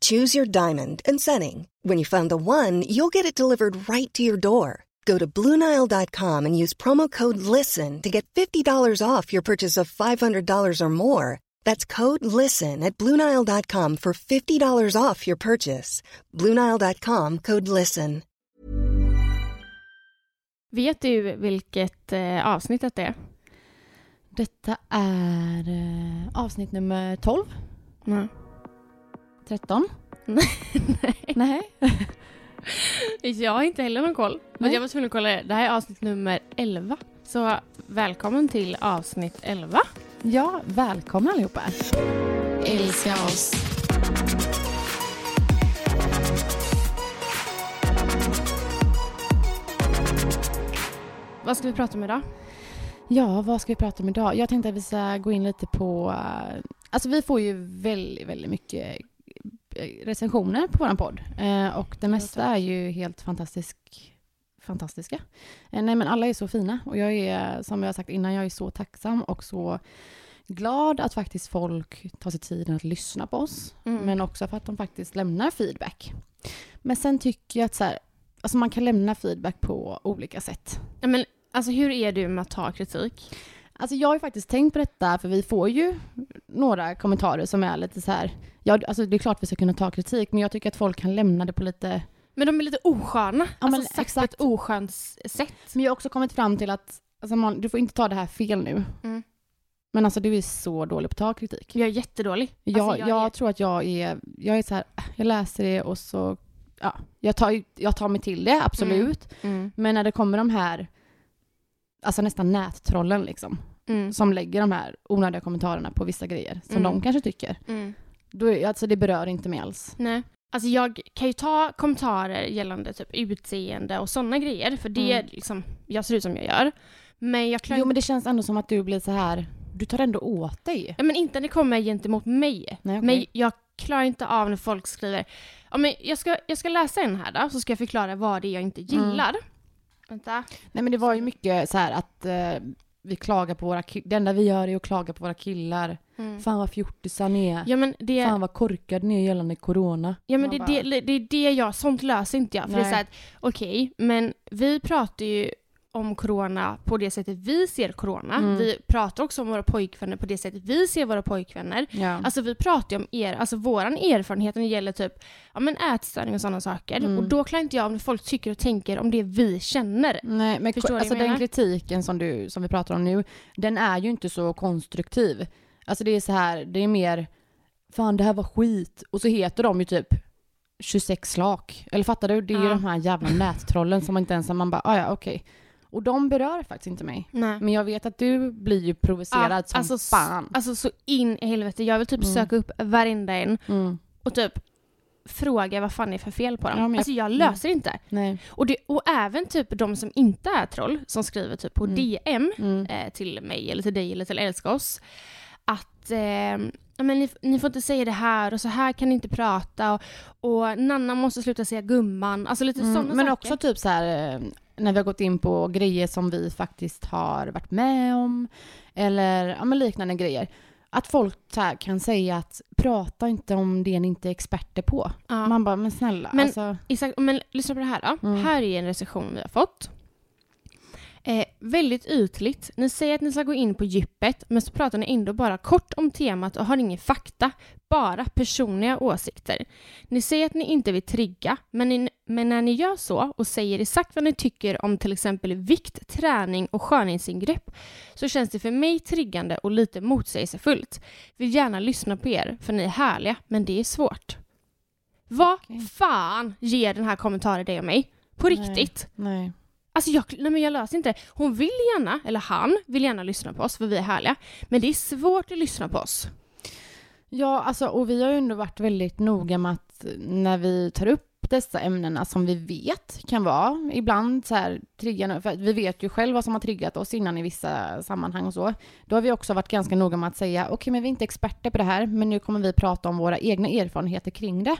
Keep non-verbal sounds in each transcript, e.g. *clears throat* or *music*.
Choose your diamond and setting. When you find the one, you'll get it delivered right to your door. Go to Bluenile.com and use promo code LISTEN to get $50 off your purchase of $500 or more. That's code LISTEN at Bluenile.com for $50 off your purchase. Bluenile.com code LISTEN. Vet du vilket eh, avsnitt det är? Detta är eh, avsnitt nummer 12. Nej. 13. Nej. *laughs* Nej. *laughs* Jag har inte heller någon koll. Men jag var tvungen att kolla det. Det här är avsnitt nummer 11. Så välkommen till avsnitt 11. Ja, välkomna allihopa. Älska oss. Vad ska vi prata om idag? Ja, vad ska vi prata om idag? Jag tänkte att vi ska gå in lite på... eh, Alltså vi får ju väldigt, väldigt mycket recensioner på vår podd. Eh, och det mesta är ju helt fantastisk, fantastiska. Eh, nej men alla är så fina och jag är, som jag har sagt innan, jag är så tacksam och så glad att faktiskt folk tar sig tiden att lyssna på oss. Mm. Men också för att de faktiskt lämnar feedback. Men sen tycker jag att så här, alltså man kan lämna feedback på olika sätt. Ja, men, alltså, hur är du med att ta kritik? Alltså jag har ju faktiskt tänkt på detta, för vi får ju några kommentarer som är lite så här, ja alltså det är klart vi ska kunna ta kritik, men jag tycker att folk kan lämna det på lite, Men de är lite osköna. Ja, alltså, sagt exakt. ett oskönt sätt. men jag har också kommit fram till att, alltså man, du får inte ta det här fel nu. Mm. Men alltså du är så dålig på att ta kritik. Jag är jättedålig. Jag, Alltså, jag, jag är- tror att jag är, jag är så här, jag läser det och så, ja, jag tar, jag tar mig till det, absolut. Mm. Men när det kommer de här, alltså nästan nättrollen liksom, Mm. som lägger de här onödiga kommentarerna på vissa grejer som Mm. de kanske tycker. Mm. Då alltså det berör inte mig alls. Nej. Alltså jag kan ju ta kommentarer gällande typ utseende och sådana grejer, för det är Mm. liksom, jag ser ut som jag gör. Men jag klarar Jo men det känns ändå som att du blir så här, du tar ändå åt dig. Ja, men inte när det kommer gentemot mig. Nej, okej. Men jag klarar inte av när folk skriver, ja, men jag, ska, jag ska läsa en här då, så ska jag förklara vad det är jag inte Mm. gillar. Vänta. Nej men det var ju mycket så här att eh, vi klagar på våra det enda vi gör är att klaga på våra killar. Mm. Fan vad fjortisar ni är. Ja men det, Fan vad korkade ni är gällande corona. ja, men det, bara, det, det är det jag, sånt löser inte jag. För det är Nej. så här att, okej, men vi pratar ju om corona på det sättet vi ser corona. Mm. Vi pratar också om våra pojkvänner på det sättet vi ser våra pojkvänner. Ja. Alltså vi pratar ju om er, alltså våran erfarenhet när det gäller typ ja, men ätstörning och sådana saker. Mm. Och då klarar inte jag om folk tycker och tänker om det vi känner. Nej men Förstår alltså den kritiken som, du, som vi pratar om nu, den är ju inte så konstruktiv. Alltså det är så här, det är mer, fan det här var skit. Och så heter de ju typ 26 slak. Eller fattar du? Det är ju Ja. de här jävla nättrollen som man inte ens, man bara, ah, ja okej. Och de berör faktiskt inte mig. Nej. Men jag vet att du blir ju provocerad Ja, som alltså, fan. Alltså så in i helvete. Jag vill typ Mm. söka upp varenda en Mm. och typ fråga vad fan det är för fel på dem. Ja, men jag- alltså jag löser inte. Nej. Och, det, och även typ de som inte är troll, som skriver typ på Mm. DM Mm. eh, till mig eller till dig eller till Älska oss. Att eh, men ni, ni får inte säga det här och så här kan ni inte prata och, och Nanna måste sluta säga gumman. Alltså lite Mm. sådana Men saker. också typ så här eh, när vi har gått in på grejer som vi faktiskt har varit med om. Eller ja, liknande grejer. Att folk kan säga att prata inte om det ni inte är experter på. Ja. Man bara, men snälla. Men- alltså, Exakt, men lyssna på det här då. Mm. Här är en recension vi har fått. Eh, väldigt ytligt. Ni säger att ni ska gå in på djupet, men så pratar ni ändå bara kort om temat och har ingen fakta. Bara personliga åsikter. Ni säger att ni inte vill trigga, men, ni, men när ni gör så och säger exakt vad ni tycker om till exempel vikt, träning och skönhetsingrepp så känns det för mig triggande och lite motsägelsefullt. Vill gärna lyssna på er, för ni är härliga, men det är svårt. Vad Okej. fan ger den här kommentaren dig och mig? På Nej. riktigt? nej. Alltså jag, nej men jag löser inte. Hon vill gärna, eller han vill gärna lyssna på oss för vi är härliga. Men det är svårt att lyssna på oss. Ja, alltså, och vi har ju ändå varit väldigt noga med att eh, när vi tar upp upp dessa ämnena som vi vet kan vara ibland så här triggande, för vi vet ju själv vad som har triggat oss innan i vissa sammanhang och så. Då har vi också varit ganska noga med att säga, okej okay, men vi är inte experter på det här, men nu kommer vi prata om våra egna erfarenheter kring det.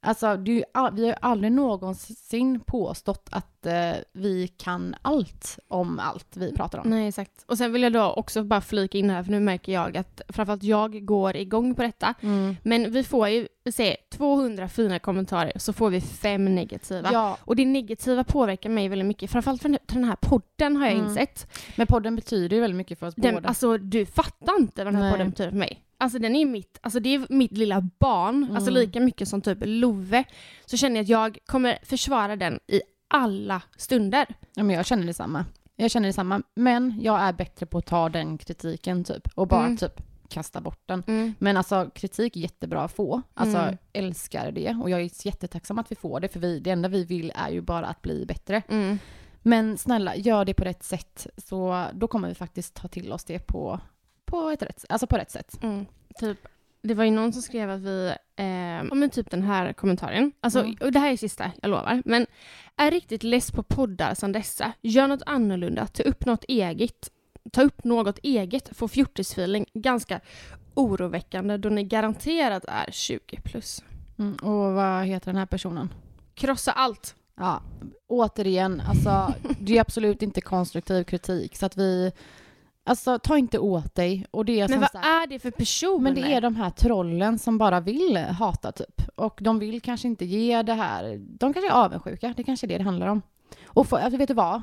Alltså, du, vi har aldrig någonsin påstått att eh, vi kan allt om allt vi pratar om. Nej, exakt. Och sen vill jag då också bara flika in här, för nu märker jag att framförallt jag går igång på detta. Mm. Men vi får ju se 200 fina kommentarer, så får vi fem negativa. Ja. Och det negativa påverkar mig väldigt mycket, framförallt för den här podden har jag mm. insett. Men podden betyder ju väldigt mycket för oss den, båda. Alltså, du fattar inte vad den här Nej. podden betyder för mig. Alltså den är mitt, alltså det är mitt lilla barn, alltså, mm. alltså lika mycket som typ Love. Så känner jag att jag kommer försvara den i alla stunder. Ja men jag känner detsamma. Jag känner detsamma. Men jag är bättre på att ta den kritiken typ och bara mm. typ kasta bort den. Mm. Men alltså kritik är jättebra att få. Alltså mm. älskar det och jag är jättetacksam att vi får det för vi, det enda vi vill är ju bara att bli bättre. Mm. Men snälla, gör det på rätt sätt så då kommer vi faktiskt ta till oss det på på, ett rätt, alltså på rätt sätt. Mm. Typ, det var ju någon som skrev att vi, eh, men typ den här kommentaren, alltså, mm. och det här är sista, jag lovar, men är riktigt less på poddar som dessa, gör något annorlunda, ta upp något eget, ta upp något eget, få fjortisfeeling, ganska oroväckande då ni garanterat är 20 plus. Mm, och vad heter den här personen? Krossa allt. Ja, återigen, alltså det är absolut inte konstruktiv kritik så att vi Alltså ta inte åt dig. Och det är men vad sagt, är det för personer? Men det är de här trollen som bara vill hata typ. Och de vill kanske inte ge det här, de kanske är avundsjuka, det kanske är det det handlar om. Och för, alltså, vet du vad?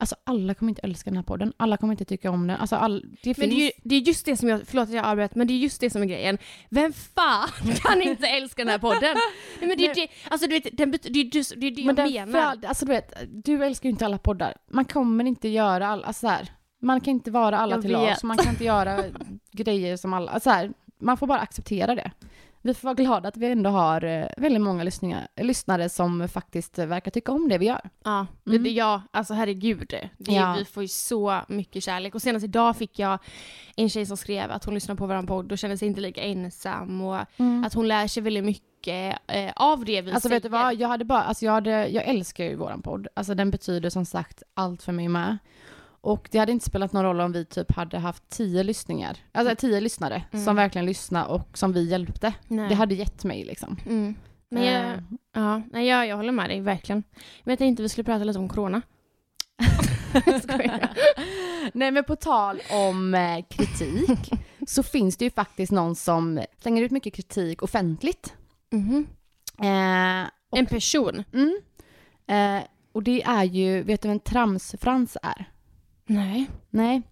Alltså alla kommer inte älska den här podden, alla kommer inte tycka om den. Alltså, all, det men finns... det är, det är just det som jag, förlåt att jag avbröt, men det är just det som är grejen. Vem fan *laughs* kan inte älska den här podden? Nej, men det är det, alltså du vet, den, det är just det, är det men jag menar. För, alltså du vet, du älskar ju inte alla poddar. Man kommer inte göra all, alltså så här, man kan inte vara alla jag till lag, man kan inte göra *laughs* grejer som alla, så här, man får bara acceptera det. Vi får vara glada att vi ändå har eh, väldigt många lyssnare som faktiskt verkar tycka om det vi gör. Ja, mm. det, ja alltså herregud. Det, ja. Vi får ju så mycket kärlek. Och senast idag fick jag en tjej som skrev att hon lyssnar på vår podd och känner sig inte lika ensam och mm. att hon lär sig väldigt mycket eh, av det vi alltså, säger. Vet du vad, jag hade bara, alltså jag, hade, jag älskar ju våran podd. Alltså den betyder som sagt allt för mig med. Och det hade inte spelat någon roll om vi typ hade haft tio lyssningar, alltså tio lyssnare mm. som verkligen lyssnade och som vi hjälpte. Nej. Det hade gett mig liksom. Mm. Men jag, uh. ja, nej, jag, jag håller med dig, verkligen. Men jag tänkte vi skulle prata lite om corona. *laughs* *laughs* nej men på tal om eh, kritik *laughs* så finns det ju faktiskt någon som slänger ut mycket kritik offentligt. Mm. Eh, och, en person? Mm, eh, och det är ju, vet du vem Trams-Frans är? Nej. Nej.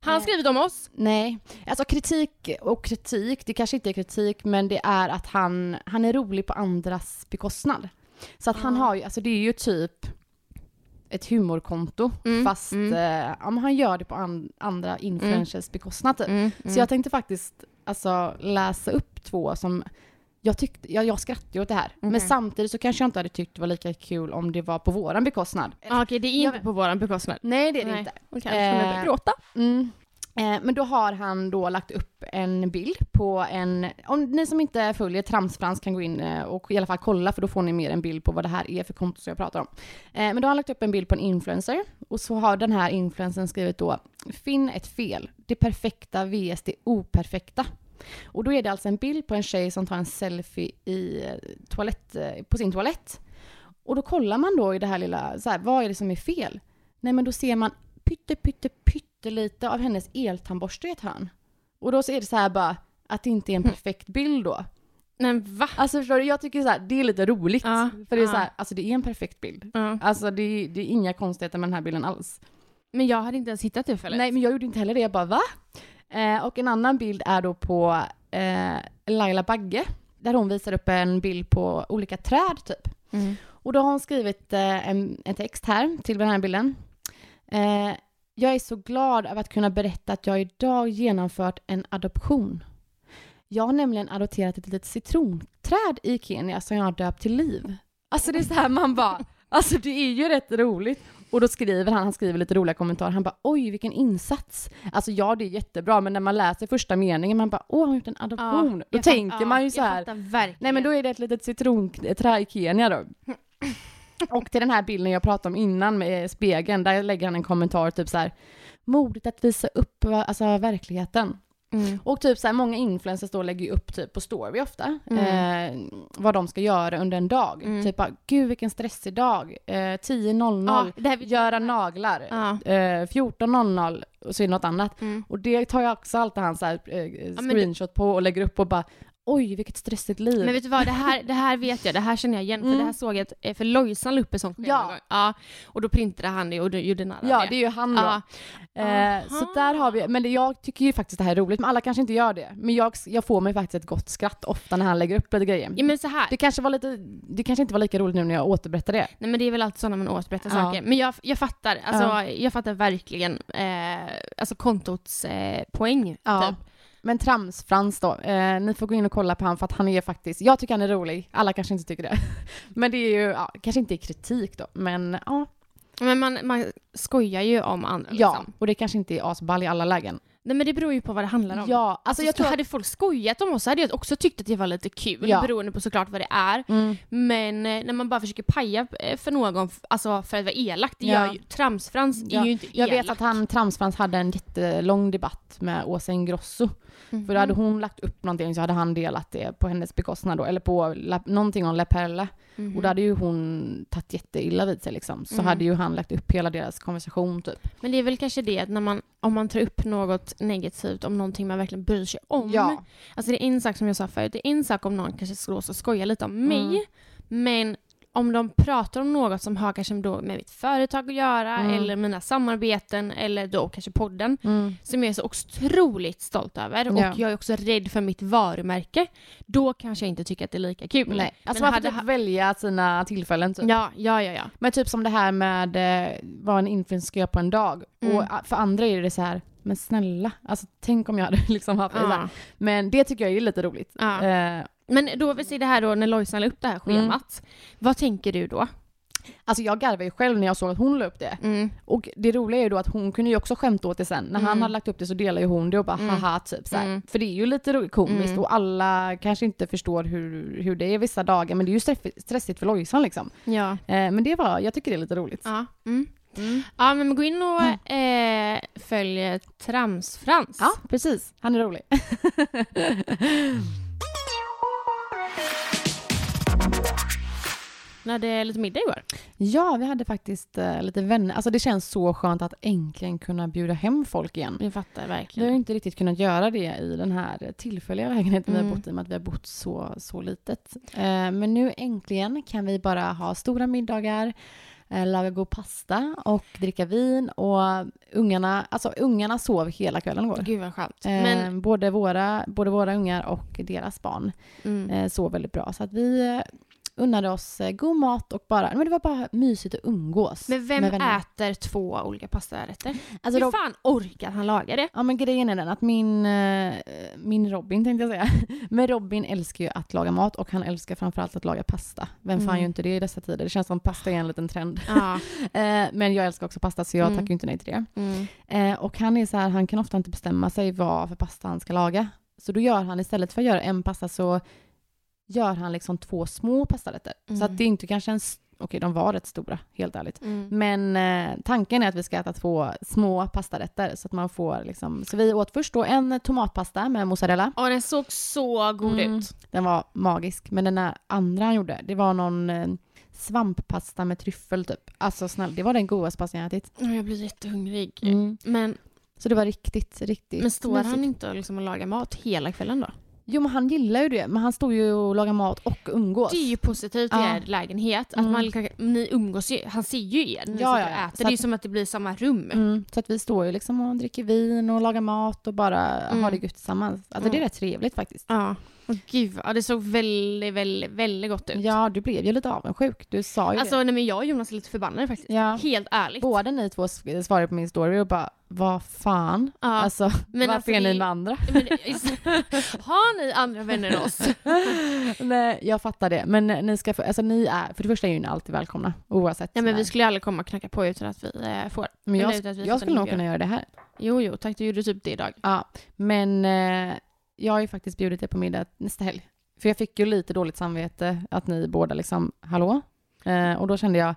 Han har eh, skrivit om oss? Nej. Alltså kritik och kritik, det kanske inte är kritik, men det är att han, han är rolig på andras bekostnad. Så att han har ju, alltså det är ju typ ett humorkonto mm, fast mm. Eh, ja, han gör det på an, andra influencers mm. bekostnad typ. Mm, Så jag mm. tänkte faktiskt alltså, läsa upp två som jag, tyckte, jag, jag skrattade åt det här. Okay. Men samtidigt så kanske jag inte hade tyckt det var lika kul om det var på våran bekostnad. Ah, Okej, okay, det är inte jag, på våran bekostnad? Nej, det är det inte. Och kanske eh, gråta. Mm. Eh, men då har han då lagt upp en bild på en, om ni som inte följer Tramsfrans kan gå in eh, och i alla fall kolla för då får ni mer en bild på vad det här är för konto som jag pratar om. Eh, men då har han lagt upp en bild på en influencer och så har den här influencern skrivit då Finn ett fel, det perfekta vs det operfekta. Och då är det alltså en bild på en tjej som tar en selfie i eh, toalett, eh, på sin toalett. Och då kollar man då i det här lilla, så här, vad är det som är fel? Nej men då ser man pytte, pytte, pyttelite av hennes eltandborste i ett hörn. Och då är det så här bara, att det inte är en perfekt bild då. Men va? Alltså förstår du, jag tycker så här, det är lite roligt. Ja, för det är ja. så här, alltså det är en perfekt bild. Ja. Alltså det, det är inga konstigheter med den här bilden alls. Men jag hade inte ens hittat det felet. Nej men jag gjorde inte heller det, jag bara va? Eh, och en annan bild är då på eh, Laila Bagge, där hon visar upp en bild på olika träd typ. Mm. Och då har hon skrivit eh, en, en, text här till den här bilden. Eh, jag är så glad över att kunna berätta att jag idag genomfört en adoption. Jag har nämligen adopterat ett litet citronträd i Kenya som jag har döpt till Liv. Alltså det är så här man bara, alltså det är ju rätt roligt. Och då skriver han, han skriver lite roliga kommentarer, han bara oj vilken insats. Alltså ja det är jättebra men när man läser första meningen man bara åh han har gjort en adoption. då jag tänker fatt- man ja, ju så här. Nej men då är det ett litet citronträd i Kenya då. *clears throat* Och till den här bilden jag pratade om innan med spegeln, där lägger han en kommentar typ så här. Modigt att visa upp va- alltså, verkligheten. Mm. Och typ så här, många influencers då lägger ju upp typ på story ofta, eh, vad de ska göra under en dag. Mm. Typ bara, gud vilken stressig dag, eh, 10.00, Ja, vi- göra naglar, Ja. eh, 14.00 och så är det något annat. Mm. Och det tar jag också alltid han så här, eh, det- screenshot på och lägger upp och bara, oj vilket stressigt liv. Men vet du vad, det här, det här vet jag, det här känner jag igen, för Mm. det här såg jag, att- eh, för Lojsan la upp ett sånt schema Ja. ja. Och då printade han det och då gjorde narr Ja, det är ju han då. Ja. Eh, så där har vi, men det, jag tycker ju faktiskt det här är roligt, men alla kanske inte gör det. Men jag, jag får mig faktiskt ett gott skratt ofta när han lägger upp lite grejer. Ja men så här. Det kanske var lite, det kanske inte var lika roligt nu när jag återberättar det. Nej men det är väl alltid så när man återberättar Ja. saker. Men jag, jag fattar, alltså Ja. jag fattar verkligen eh, alltså kontots eh, poäng. Typ. Men Trams-Frans då, eh, ni får gå in och kolla på han för att han är faktiskt, jag tycker han är rolig, alla kanske inte tycker det. *laughs* Men det är ju, ja, kanske inte är kritik då, men ja. Men man, man skojar ju om andra Ja, liksom. och det kanske inte är asball i alla lägen. Nej men det beror ju på vad det handlar om. Ja, alltså, Alltså jag tror att, hade folk skojat om oss så hade jag också tyckt att det var lite kul, Ja. beroende på såklart vad det är. mm, Men eh, när man bara försöker paja eh, för någon, alltså för att vara elak, det Ja. gör ju, tramsfrans Ja, är ju inte jag elak. vet att han, Tramsfrans hade en jättelång debatt med Åsa Ingrosso. Mhm. För då hade hon lagt upp någonting så hade han delat det på hennes bekostnad då, eller på la, någonting om La Perla. Mhm. Och då hade ju hon tagit jätteilla vid sig liksom. Så Mm. hade ju han lagt upp hela deras konversation typ. Men det är väl kanske det att när man, om man tar upp något negativt om någonting man verkligen bryr sig om. Ja. Alltså det är en sak som jag sa förut, det är en sak om någon kanske slås och skojar lite om mig. Mm. Men om de pratar om något som har kanske då med mitt företag att göra Mm. eller mina samarbeten eller då kanske podden Mm. som jag är så otroligt stolt över och Ja. jag är också rädd för mitt varumärke. Då kanske jag inte tycker att det är lika kul. Nej, alltså Men man får typ välja sina tillfällen typ. Ja, ja, ja, ja. Men typ som det här med eh, vad en influencer ska göra på en dag. Mm. Och ah, för andra är det så här, men snälla, alltså tänk om jag hade *laughs* liksom haft det så här. ja. Men det tycker jag är lite roligt. Ja. Eh, Men då, vi ser det här då när Lojsan la upp det här Mm. schemat. Vad tänker du då? alltså jag garvade ju själv när jag såg att hon la upp det. Mm. Och det roliga är ju då att hon kunde ju också skämta åt det sen. När han Mm. hade lagt upp det så delade ju hon det och bara Mm. haha typ så här. Mm. För det är ju lite komiskt Mm. och alla kanske inte förstår hur, hur det är vissa dagar men det är ju stress- stressigt för Lojsan liksom. Ja. Eh, men det var, jag tycker det är lite roligt. Ja. Mm. Mm. ja, men gå in och eh, följ Tramsfrans. Ja, precis. Han är rolig. *laughs* Ni hade lite middag igår. ja, vi hade faktiskt eh, lite vänner. Alltså det känns så skönt att äntligen kunna bjuda hem folk igen. Jag fattar Vi har verkligen. inte riktigt kunnat göra det i den här tillfälliga lägenheten vi Mm. har bott i, med att vi har bott så, så litet. Eh, men nu äntligen kan vi bara ha stora middagar, eh, laga god pasta och dricka vin och ungarna, alltså ungarna sov hela kvällen igår. Gud vad skönt. Eh, Men, både, våra, både våra ungar och deras barn mm. eh, sov väldigt bra. Så att vi unnade oss eh, god mat och bara, men det var bara mysigt att umgås. men vem äter två olika pastarätter? Alltså, Hur Rob- fan orkar han laga det? Ja men grejen är den att min, eh, min Robin tänkte jag säga, *laughs* men Robin älskar ju att laga mat och han älskar framförallt att laga pasta. Vem fan Mm. gör inte det i dessa tider? Det känns som pasta är en liten trend. Ja. *laughs* Eh, men jag älskar också pasta så jag Mm. tackar ju inte nej till det. Mm. Och han är så här, han kan ofta inte bestämma sig vad för pasta han ska laga. Så då gör han istället för att göra en pasta så gör han liksom två små pastarätter. Så Mm. att det är inte kanske en, okej de var rätt stora, helt ärligt. Mm. Men eh, tanken är att vi ska äta två små pastarätter så att man får liksom, så vi åt först då en tomatpasta med mozzarella. Ja, den såg så god Mm. ut. Den var magisk, men den andra han gjorde, det var någon eh, svamppasta med tryffel typ. Alltså snälla, det var den godaste pastan jag ätit. Ja, Jag blir jättehungrig. Mm. Men, Så det var riktigt, riktigt men står mysigt. han inte liksom och lagar mat hela kvällen då? Jo men han gillar ju det, men han står ju och lagar mat och umgås. Det är ju positivt i Ja. er lägenhet. Att Mm. man, ni umgås ju, han ser ju er när ni Ja, ja, ja. äter. Så Det är ju som att det blir samma rum. Mm, så att vi står ju liksom och dricker vin och lagar mat och bara Mm. har det gött tillsammans. Alltså det är Mm. rätt trevligt faktiskt. Ja. Åh gud, ja, det såg väldigt, väldigt, väldigt gott ut. Ja, du blev ju lite avundsjuk. Du sa ju Alltså det. nej, men jag och Jonas är lite förbannade faktiskt. Ja. Helt ärligt. Båda ni två svarade på min story och bara vad fan? Ja, Alltså, men varför alltså, är ni med andra? *laughs* men, har ni andra vänner än oss? *laughs* Nej, jag fattar det. Men ni ska få, alltså ni är, för det första är ju ni alltid välkomna oavsett. Ja, men vi skulle aldrig komma och knacka på utan att vi eh, får. men jag, jag fått skulle nog kunna göra det här. Jo, jo, tack. Du gjorde typ det idag. Ja, men eh, jag har ju faktiskt bjudit er på middag nästa helg. För jag fick ju lite dåligt samvete att ni båda liksom, hallå? Eh, och då kände jag,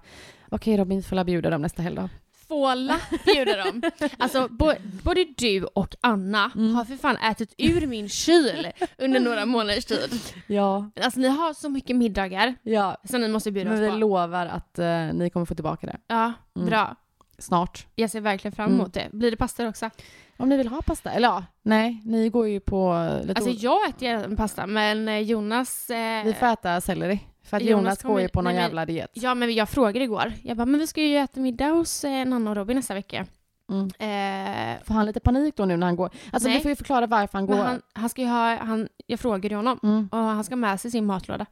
okej Robin, får bjuda dem nästa helg då? Fåla bjuder dem. Alltså, bo, både du och Anna Mm. har för fan ätit ur min kyl under några månaders tid. Ja. Alltså ni har så mycket middagar Ja, som ni måste bjuda men oss vi på. lovar att eh, ni kommer få tillbaka det Ja, Mm. bra. snart. Jag ser verkligen fram Mm. emot det. Blir det pasta också? Om ni vill ha pasta, eller ja, nej, ni går ju på lite Alltså jag äter gärna pasta men eh, Jonas... Eh, Vi får äta selleri. För att Jonas Jonas, går ju på någon nej, jävla diet. Ja men jag frågade igår. Jag bara, men vi ska ju äta middag hos eh, Nanna och Robin nästa vecka. Mm. Eh, Får han lite panik då nu när han går? Alltså Nej. vi får ju förklara varför han går. han, han ska ju ha, han, jag frågade honom Mm. och han ska med sig sin matlåda.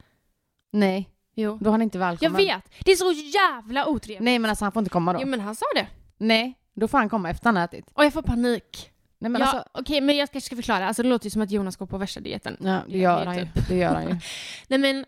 Nej, Jo. då är han inte Jag välkommen. vet! Det är så jävla otrevligt. Nej men alltså han får inte komma då. Jo men han sa det. Nej, då får han komma efter han har ätit. Och jag får panik. Nej men ja, alltså, Okej men jag kanske ska förklara. Alltså det låter ju som att Jonas går på värsta dieten. ja, det gör han ju. Det gör han ju. *laughs* Nej men,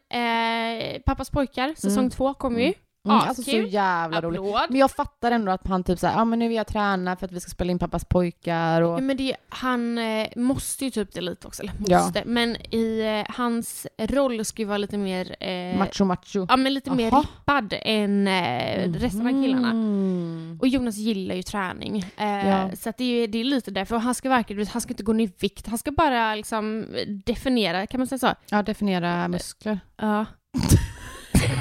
eh, Pappas pojkar, säsong Mm. två kommer ju. Mm, alltså så jävla roligt. Men jag fattar ändå att han typ såhär, ja men nu vill jag träna för att vi ska spela in pappas pojkar och... Ja, men det, han eh, måste ju typ det lite också, eller Ja. måste. Men i eh, hans roll ska ju vara lite mer... Eh, Macho macho. Ja men lite mer Aha. rippad än eh, resten av killarna. Mm. Och Jonas gillar ju träning. Eh, Ja. Så att det, är, det är lite därför. Och han ska verkligen, han ska inte gå ner i vikt. Han ska bara liksom definiera, kan man säga så? Ja, definiera muskler. Ja. *laughs*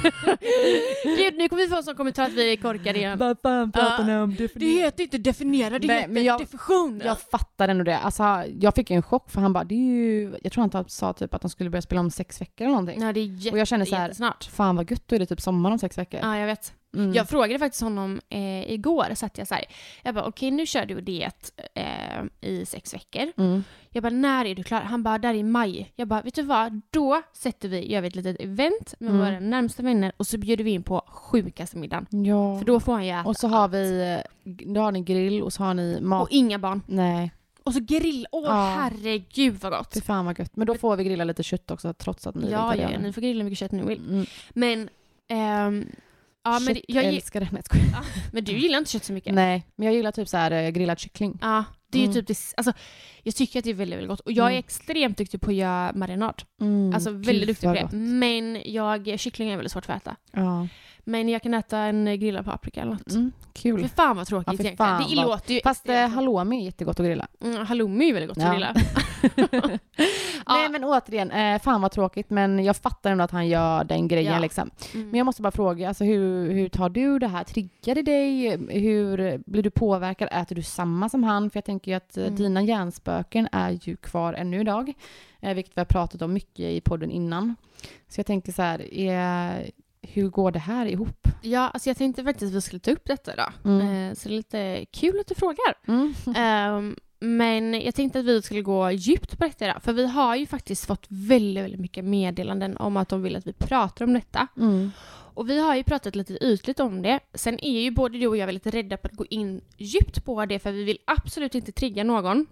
*laughs* Gud, nu kommer vi få en sån kommentar att vi är korkade igen. Vad fan pratar ni om? Det heter inte definiera, det Nej, heter men jag- definition. Jag fattar ändå det. Alltså, jag fick en chock för han bara, det är ju... Jag tror han sa typ att de skulle börja spela om sex veckor eller någonting. Ja, det är jätte, Och jag känner så här, jättesnart. fan vad gött, då är det typ sommar om sex veckor. Ja, jag vet. Mm. Jag frågade faktiskt honom eh, igår, satt jag så här. Jag bara, okej nu kör du diet eh, i sex veckor. Mm. Jag bara, när är du klar? Han bara, där i maj. Jag bara, vet du vad? Då sätter vi, gör vi ett litet event med Mm. våra närmsta vänner och så bjuder vi in på sjukaste middagen. Ja. För då får han ju äta Och så har allt. vi, då har ni grill och så har ni mat. Och inga barn. Nej, Och så grill. Åh Ja. herregud vad gott. fy fan vad gött. Men då får vi grilla lite kött också trots att ni är Ja, ja, ja, ni får grilla hur mycket kött ni vill. Mm. Men, ehm, ja, men, det- jag, gi- Köttälskare. Nej, skojar. men du gillar inte kött så mycket? Nej, men jag gillar typ så här eh, grillad kyckling. Ja, det är ju Mm. typ det, alltså, jag tycker att det är väldigt, väldigt gott. Och jag är Mm. extremt duktig på att göra marinad. Mm, Alltså gud, väldigt duktig på det. gott. Men jag, kyckling är väldigt svårt för att äta. Ja. Men jag kan äta en grillad paprika eller något. Mm, kul. För fan vad tråkigt Ja, egentligen. fan det vad- låter ju Fast eh, halloumi är jättegott att grilla. Mm, halloumi är väldigt gott Ja. att grilla. *laughs* *laughs* Nej men återigen, eh, fan vad tråkigt men jag fattar ändå att han gör den grejen Ja. liksom. Mm. Men jag måste bara fråga, alltså, hur, hur tar du det här? Triggar det dig? Hur blir du påverkad? Äter du samma som han? För jag tänker ju att eh, Mm. dina hjärnspöken är ju kvar ännu idag. Eh, vilket vi har pratat om mycket i podden innan. Så jag tänker så här, är, hur går det här ihop? Ja, alltså jag tänkte faktiskt att vi skulle ta upp detta idag. Mm. Eh, så det är lite kul att du frågar. Mm. *laughs* Ehm, men jag tänkte att vi skulle gå djupt på detta idag. För vi har ju faktiskt fått väldigt, väldigt mycket meddelanden om att de vill att vi pratar om detta. Mm. Och vi har ju pratat lite ytligt om det. Sen är ju både du och jag väldigt rädda på att gå in djupt på det för vi vill absolut inte trigga någon.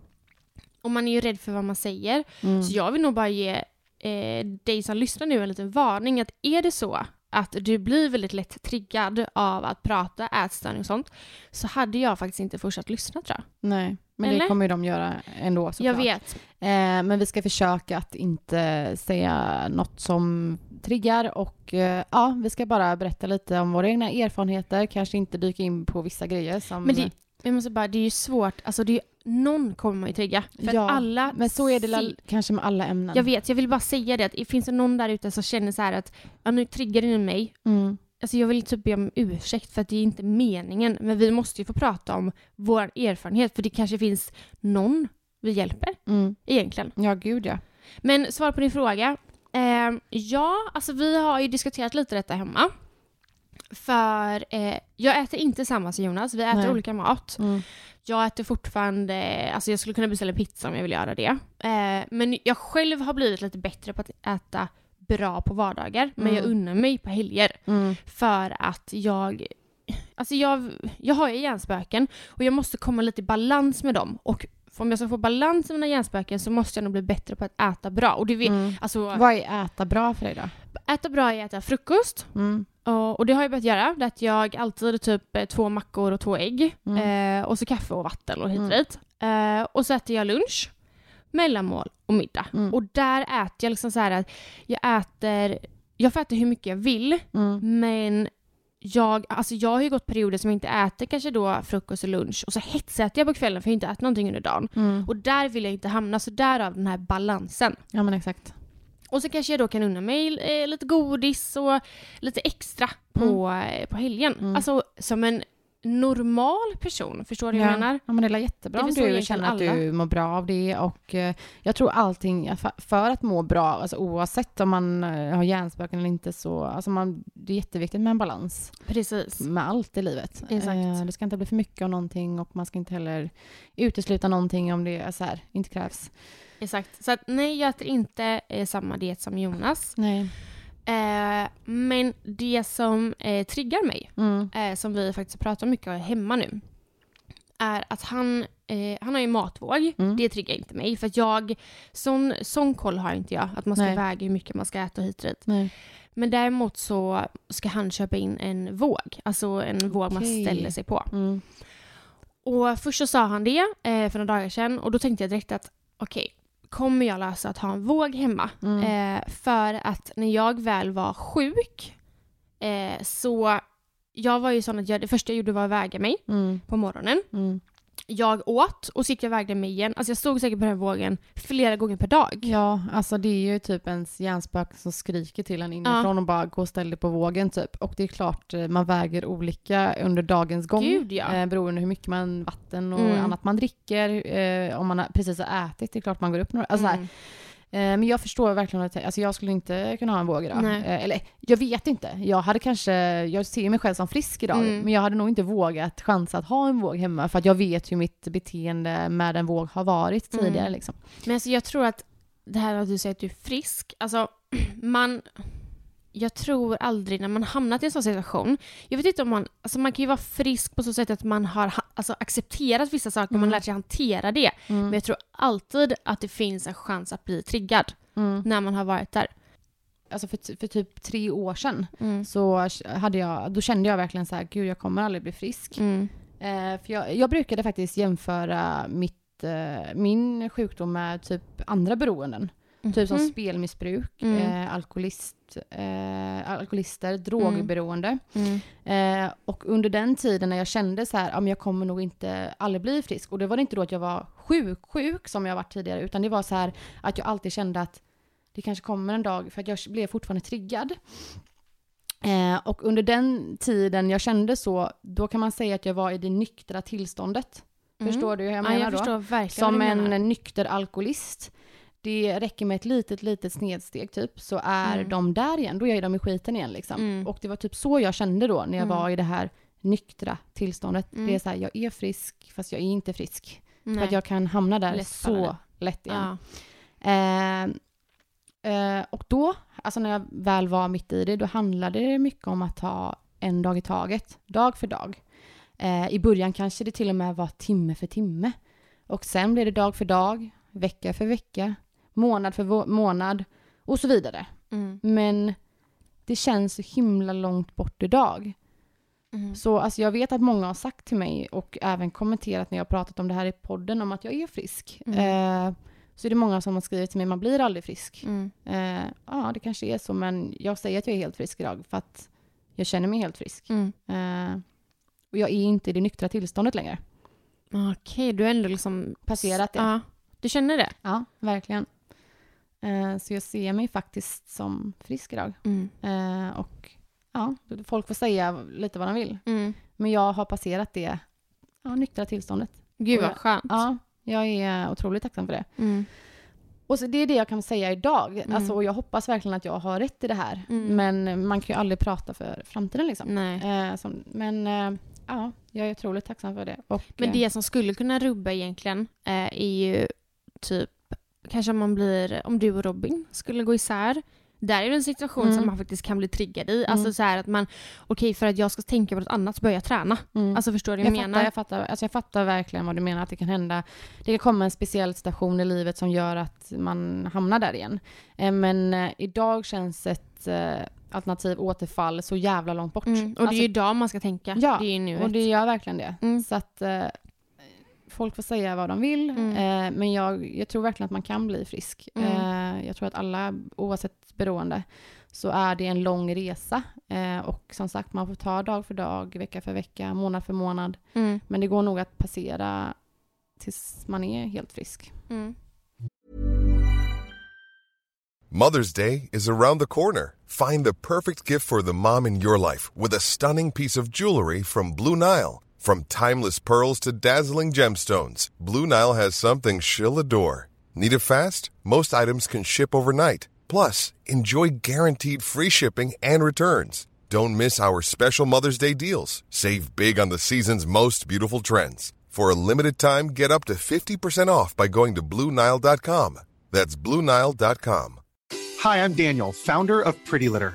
Och man är ju rädd för vad man säger. Mm. Så jag vill nog bara ge eh, dig som lyssnar nu en liten varning att är det så att du blir väldigt lätt triggad av att prata ätstörning och sånt så hade jag faktiskt inte fortsatt lyssna tror jag. Nej, men Eller? det kommer ju de göra ändå Jag såklart. vet. Eh, men vi ska försöka att inte säga något som triggar och eh, ja, vi ska bara berätta lite om våra egna erfarenheter, kanske inte dyka in på vissa grejer som... Men det, jag måste bara, det är ju svårt, alltså det är, någon kommer man ju trigga. För Ja, att alla men så är det väl kanske med alla ämnen. Jag vet, jag vill bara säga det att finns det någon där ute som känner så här att ja, nu triggar ni mig. Mm. Alltså jag vill typ be om ursäkt för att det är inte meningen. Men vi måste ju få prata om vår erfarenhet för det kanske finns någon vi hjälper Mm. egentligen. Ja, gud ja. Men svar på din fråga. Eh, ja, alltså vi har ju diskuterat lite detta hemma. För eh, jag äter inte samma som Jonas, vi äter Nej. olika mat. Mm. Jag äter fortfarande, alltså jag skulle kunna beställa pizza om jag vill göra det. Eh, men jag själv har blivit lite bättre på att äta bra på vardagar. Men Mm. jag unnar mig på helger. Mm. För att jag... alltså jag, jag har ju hjärnspöken och jag måste komma lite i balans med dem. Och om jag ska få balans med mina hjärnspöken så måste jag nog bli bättre på att äta bra. Och det vet, Mm. alltså, Vad är äta bra för dig då? äta bra är att äta frukost. Mm. Och, och det har jag börjat göra. Det att jag alltid typ eh, två mackor och två ägg. Mm. Eh, och så kaffe och vatten och hit och Mm. dit. Eh, och så äter jag lunch, mellanmål och middag. Mm. Och där äter jag liksom så här att jag äter, jag får äta hur mycket jag vill, Mm. men jag, alltså jag har ju gått perioder som jag inte äter kanske då frukost och lunch och så hetsäter jag på kvällen för jag har inte ätit någonting under dagen. Mm. Och där vill jag inte hamna, så därav den här balansen. Ja men exakt. Och så kanske jag då kan unna mig eh, lite godis och lite extra på, eh, på helgen. Mm. Alltså som en normal person, förstår du vad jag menar? Ja men det är jättebra Det om du känner att alla. du mår bra av det och eh, jag tror allting, för- att må bra, alltså oavsett om man eh, har hjärnspöken eller inte så, alltså man, det är jätteviktigt med en balans Precis. med allt i livet. Exakt. Eh, det ska inte bli för mycket av någonting och man ska inte heller utesluta någonting om det är så här, inte krävs. Exakt. Så att nej, jag äter inte eh, samma diet som Jonas. Nej. Eh, men det som eh, triggar mig, Mm. eh, som vi faktiskt pratar mycket om hemma nu, är att han, eh, han har ju matvåg. Mm. Det triggar inte mig. För att jag, sån, sån koll har inte jag. Att man ska Nej. väga hur mycket man ska äta och hit och dit. Nej. Men däremot så ska han köpa in en våg. Alltså en våg man Okej. ställer sig på. Mm. Och först så sa han det eh, för några dagar sedan och då tänkte jag direkt att okej, kommer jag lösa att ha en våg hemma? Mm. Eh, för att när jag väl var sjuk eh, så jag var ju sån att jag, det första jag gjorde var att väga mig Mm. på morgonen. Mm. Jag åt och så gick jag vägde mig igen. Alltså jag stod säkert på den här vågen flera gånger per dag. Ja, alltså det är ju typ ens hjärnspöke som skriker till en inifrån och bara gå och ställ dig på vågen typ. Och det är klart eh, man väger olika under dagens gång. Gud, ja. eh, beroende hur mycket man vatten och Mm. annat man dricker. Eh, om man precis har ätit, det är klart man går upp några. Alltså, så här, Mm. Eh, Men jag förstår verkligen att alltså jag skulle inte kunna ha en våg idag. Nej. Eh, Eller jag vet inte. Jag hade kanske, jag ser mig själv som frisk idag, Mm. men jag hade nog inte vågat chansa att ha en våg hemma för att jag vet hur mitt beteende med en våg har varit tidigare. Mm. Liksom. Men alltså jag tror att det här att du säger att du är frisk, alltså *clears throat* man... Jag tror aldrig när man hamnat i en sån situation, jag vet inte om man, alltså man kan ju vara frisk på så sätt att man har ha- alltså accepterat vissa saker och man Mm. lärt sig hantera det. Mm. Men jag tror alltid att det finns en chans att bli triggad Mm. när man har varit där. Alltså för, för typ tre år sedan Mm. så hade jag, då kände jag verkligen så här, gud jag kommer aldrig bli frisk. Mm. Eh, för jag, jag brukade faktiskt jämföra mitt, eh, min sjukdom med typ andra beroenden. Typ som Mhm. spelmissbruk, Mm. eh, alkoholist, eh, alkoholister, drogberoende. Mm. Eh, och under den tiden när jag kände så här, ja men jag kommer nog inte aldrig bli frisk. Och det var inte då att jag var sjuk, sjuk som jag varit tidigare, utan det var så här att jag alltid kände att det kanske kommer en dag, för att jag blev fortfarande triggad. Eh, och under den tiden jag kände så, då kan man säga att jag var i det nyktra tillståndet. Mm. Förstår du hur jag Ja, menar jag då? Som en nykter alkoholist. Det räcker med ett litet, litet snedsteg typ, så är Mm. de där igen. Då är de i skiten igen liksom. Mm. Och det var typ så jag kände då när jag Mm. var i det här nyktra tillståndet. Mm. Det är så här, jag är frisk fast jag är inte frisk. För Nej. att jag kan hamna där Lätt så lätt igen. ja. Eh, eh, och då, alltså när jag väl var mitt i det, då handlade det mycket om att ta en dag i taget, dag för dag. Eh, I början kanske det till och med var timme för timme. Och sen blev det dag för dag, vecka för vecka, månad för månad och så vidare. Mm. Men det känns så himla långt bort idag. Mm. Så alltså, jag vet att många har sagt till mig och även kommenterat när jag har pratat om det här i podden om att jag är frisk. Mm. Eh, så är det många som har skrivit till mig, man blir aldrig frisk. Mm. Eh, ja, det kanske är så, men jag säger att jag är helt frisk idag för att jag känner mig helt frisk. Mm. Eh, och jag är inte i det nyktra tillståndet längre. Okej, du har ändå liksom... Passerat det. Ja, du känner det? Ja, verkligen. Eh, så jag ser mig faktiskt som frisk idag. Mm. Eh, och ja, folk får säga lite vad de vill. Mm. Men jag har passerat det ja, nyktra tillståndet. Gud vad skönt. Ja, jag är otroligt tacksam för det. Mm. Och så det är det jag kan säga idag. Mm. Alltså, och jag hoppas verkligen att jag har rätt i det här. Mm. Men man kan ju aldrig prata för framtiden liksom. Nej. Eh, som, men eh, ja, jag är otroligt tacksam för det. Och, Men eh, det som skulle kunna rubba egentligen eh, är ju typ kanske man blir, om du och Robin skulle gå isär. Där är det en situation Mm. som man faktiskt kan bli triggad i. Mm. Alltså så här att man, okej för att jag ska tänka på något annat så börjar jag träna. Mm. Alltså förstår du vad jag, jag, fattar, menar? jag, fattar, alltså jag fattar verkligen vad du menar, att det kan hända. Det kan komma en speciell situation i livet som gör att man hamnar där igen. Eh, Men eh, idag känns ett eh, alternativ återfall så jävla långt bort. Mm. Och det är Alltså, ju idag man ska tänka. Ja, det är ju nuet. och det gör verkligen det. Mm. Så att eh, folk får säga vad de vill, Mm. eh, men jag, jag tror verkligen att man kan bli frisk. Mm. Eh, jag tror att alla, oavsett beroende, så är det en lång resa. Eh, och som sagt, man får ta dag för dag, vecka för vecka, månad för månad. Mm. Men det går nog att passera tills man är helt frisk. Mm. Mother's Day is around the corner. Find the perfect gift for the mom in your life with a stunning piece of jewelry from Blue Nile. From timeless pearls to dazzling gemstones, Blue Nile has something she'll adore. Need it fast? Most items can ship overnight. Plus, enjoy guaranteed free shipping and returns. Don't miss our special Mother's Day deals. Save big on the season's most beautiful trends. For a limited time, get up to 50% off by going to BlueNile.com. That's BlueNile.com. Hi, I'm Daniel, founder of Pretty Litter.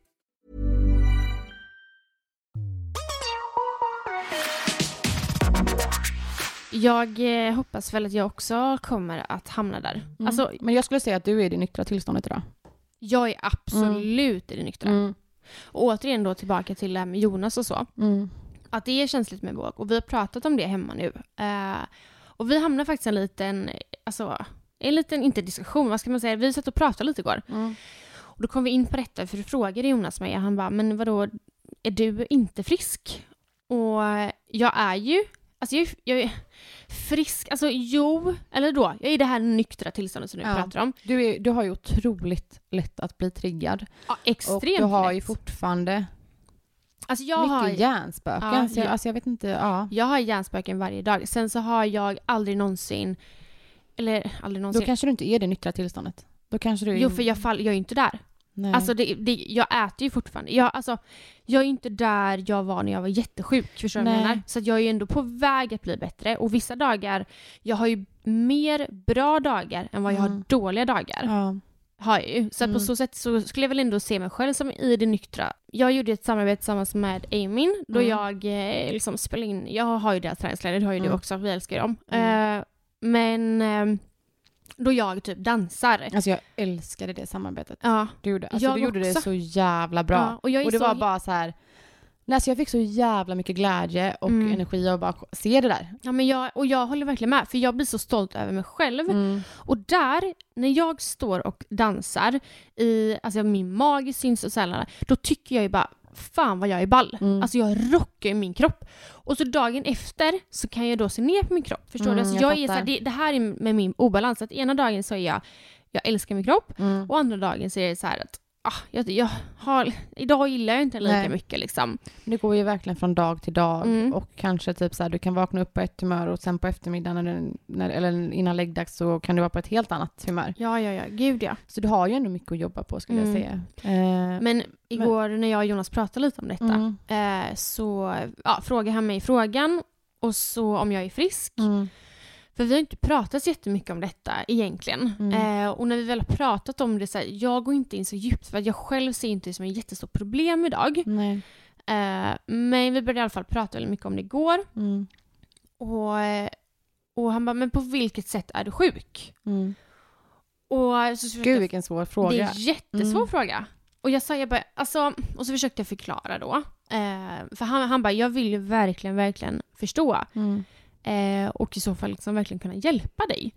Jag eh, hoppas väl att jag också kommer att hamna där. Mm. Alltså, Men jag skulle säga att du är i det nyktra tillståndet idag. jag är absolut i det nyktra. Mm. Och återigen då tillbaka till det här med Jonas och så. Mm. Att det är känsligt med våg. Och vi har pratat om det hemma nu. Eh, och vi hamnar faktiskt i en liten, alltså, en liten, inte diskussion, vad ska man säga, vi satt och pratade lite igår. Mm. Och då kom vi in på detta, för du frågade Jonas mig, han bara, men vadå, är du inte frisk? Och jag är ju, alltså jag, är- jag är frisk, alltså jo, eller då, jag är i det här nyktra tillståndet som du Ja. pratar om. Du, är, du har ju otroligt lätt att bli triggad. Ja, extremt och du har ju lätt. fortfarande alltså jag mycket har, hjärnspöken. Ja, så jag, ja. alltså jag vet inte, ja. jag har hjärnspöken varje dag. Sen så har jag aldrig någonsin, eller aldrig Då någonsin, kanske du inte är i det nyktra tillståndet. Då kanske du jo för jag, fall, jag är ju inte där. Nej. Alltså det, det, jag äter ju fortfarande. Jag, alltså, jag är inte där jag var när jag var jättesjuk. Förstår du menar? Så jag är ju ändå på väg att bli bättre. Och vissa dagar, jag har ju mer bra dagar än vad jag har Mm. dåliga dagar. ja. Har jag ju. Så att på Mm. så sätt så skulle jag väl ändå se mig själv som i det nyktra. Jag gjorde ett samarbete tillsammans med Amin då Mm. jag eh, liksom spelade in, jag har ju deras träningskläder, det har ju du Mm. också, vi älskar ju dem. Mm. Eh, men eh, då jag typ dansar. Alltså jag älskade det samarbetet. Ja. Du gjorde, alltså Jag du gjorde det så jävla bra. Ja, och jag och det så- var bara så här. Alltså jag fick så jävla mycket glädje och Mm. energi av att bara se det där. Ja, men jag, och jag håller verkligen med, för jag blir så stolt över mig själv. Mm. Och där, när jag står och dansar, i, alltså min mage syns och sällan, då tycker jag ju bara fan vad jag är ball. Mm. Alltså jag rockar ju min kropp. Och så dagen efter så kan jag då se ner på min kropp. Förstår Mm, du? Alltså jag jag är så här, det, det här är med min obalans. Att ena dagen så är jag, jag älskar min kropp Mm. och andra dagen så är det så här att ah, jag, jag har, idag gillar jag inte lika Nej. mycket liksom. Det går ju verkligen från dag till dag Mm. och kanske typ så här, du kan vakna upp på ett humör och sen på eftermiddagen när, när, eller innan läggdags så kan du vara på ett helt annat humör. Ja, ja, ja. Gud ja. Så du har ju ändå mycket att jobba på skulle Mm. jag säga. Eh, Men igår när jag och Jonas pratade lite om detta mm. eh, så ja, frågade han mig frågan och så om jag är frisk. För vi har inte pratat så jättemycket om detta egentligen. Mm. Eh, och när vi väl har pratat om det så här, jag går inte in så djupt för att jag själv ser inte det som ett jättestort problem idag. Nej. Eh, men vi började i alla fall prata väldigt mycket om det igår. Mm. Och, och han bara, men på vilket sätt är du sjuk? Mm. Och så försökte Gud jag vilken svår fråga. Det är en jättesvår Mm. fråga. Och jag sa, jag bara, alltså, och så försökte jag förklara då. Eh, för han, han bara, jag vill ju verkligen, verkligen förstå. Mm. Eh, och i så fall liksom verkligen kunna hjälpa dig.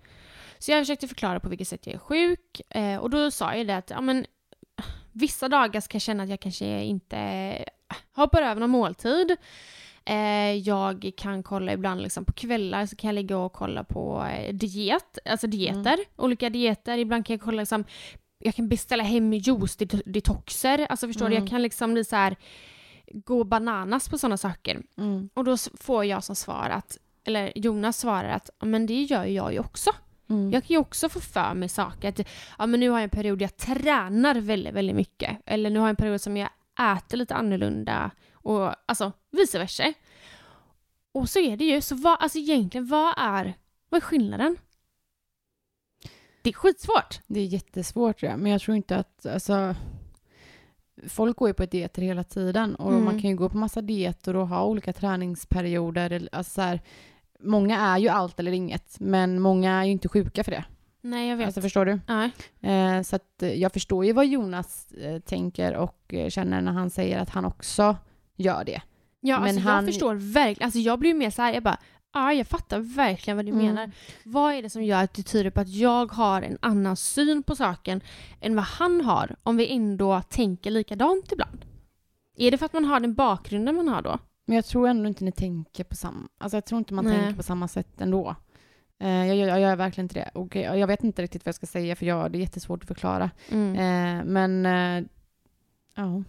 Så jag försökte förklara på vilket sätt jag är sjuk. Eh, och då sa jag det att, ja men, vissa dagar ska jag känna att jag kanske inte hoppar över någon måltid. Eh, jag kan kolla ibland liksom på kvällar så kan jag ligga och kolla på eh, diet, alltså dieter, olika dieter. Ibland kan jag kolla liksom, jag kan beställa hem juice det- detoxer, alltså förstår du, Mm. jag kan liksom bli så här gå bananas på sådana saker. Mm. Och då får jag som svar att, eller Jonas svarar att ja, men det gör jag ju också. Mm. Jag kan ju också få för mig saker. Att, ja, men nu har jag en period jag tränar väldigt, väldigt mycket. Eller nu har jag en period som jag äter lite annorlunda. Och alltså vice versa. Och så är det ju. Så vad, alltså egentligen, vad är, vad är skillnaden? Det är skitsvårt. Det är jättesvårt det, men jag tror inte att, alltså, folk går ju på dieter hela tiden och Mm. man kan ju gå på massa dieter och ha olika träningsperioder. eller- Alltså så här, många är ju allt eller inget, men många är ju inte sjuka för det. Nej, jag vet. Alltså förstår du? Nej. Eh, så att eh, jag förstår ju vad Jonas eh, tänker och känner när han säger att han också gör det. Ja, Men alltså, han- jag förstår verkligen. Alltså, jag blir ju mer så här, jag bara, ja, jag fattar verkligen vad du Mm. menar. Vad är det som gör att det tyder på att jag har en annan syn på saken än vad han har, om vi ändå tänker likadant ibland? Är det för att man har den bakgrunden man har då? Men jag tror ändå inte ni tänker på samma... Alltså jag tror inte man Nej. tänker på samma sätt ändå. Eh, jag, gör- jag gör verkligen inte det. Och jag, jag vet inte riktigt vad jag ska säga för jag, det är jättesvårt att förklara. Mm. Eh, men... Eh, ja.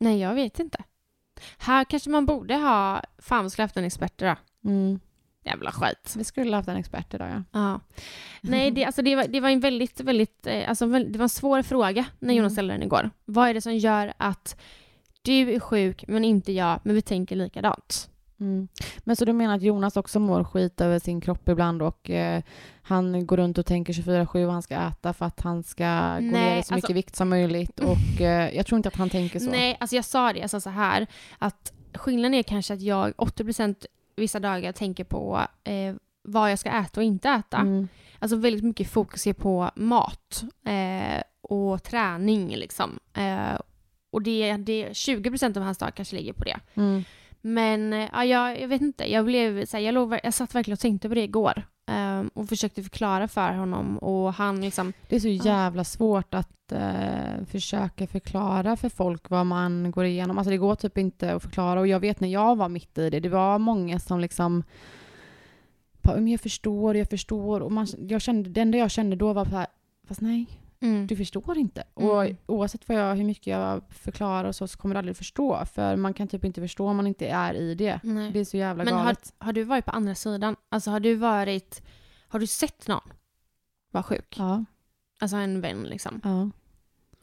Nej, jag vet inte. Här kanske man borde ha, fan vi skulle haft en expert då. Mm. Jävla skit. Vi skulle haft en expert idag ja. Ja. Nej, det, alltså det, var, det var en väldigt, väldigt, eh, alltså det var en svår fråga när Jonas Mm. ställde den igår. Vad är det som gör att du är sjuk men inte jag, men vi tänker likadant? Mm. Men så du menar att Jonas också mår skit över sin kropp ibland och eh, han går runt och tänker 24-7 vad han ska äta för att han ska gå Nej, ner i så alltså- mycket vikt som möjligt och *laughs* eh, jag tror inte att han tänker så. Nej, alltså jag sa det, jag sa så här, att skillnaden är kanske att jag 80% vissa dagar tänker på eh, vad jag ska äta och inte äta. Mm. Alltså väldigt mycket fokus är på mat eh, och träning liksom. Och det, det 20% av hans dag kanske ligger på det. Mm. Men ja, jag, jag vet inte, jag blev så här, jag, ver- jag satt verkligen och tänkte på det igår. eh, och försökte förklara för honom och han liksom, Det är så jävla svårt att eh, försöka förklara för folk vad man går igenom. Alltså det går typ inte att förklara och jag vet när jag var mitt i det, det var många som liksom bara, "Men jag förstår, jag förstår och man, jag kände, det enda jag kände då var så här, fast nej, mm, du förstår inte. Och Mm. oavsett vad jag, hur mycket jag förklarar och så, så kommer du aldrig förstå. För man kan typ inte förstå om man inte är i det. nej. Det är så jävla Men har, galet. har du varit på andra sidan? Alltså har du varit, har du sett någon vara sjuk? Ja, Alltså en vän liksom. ja.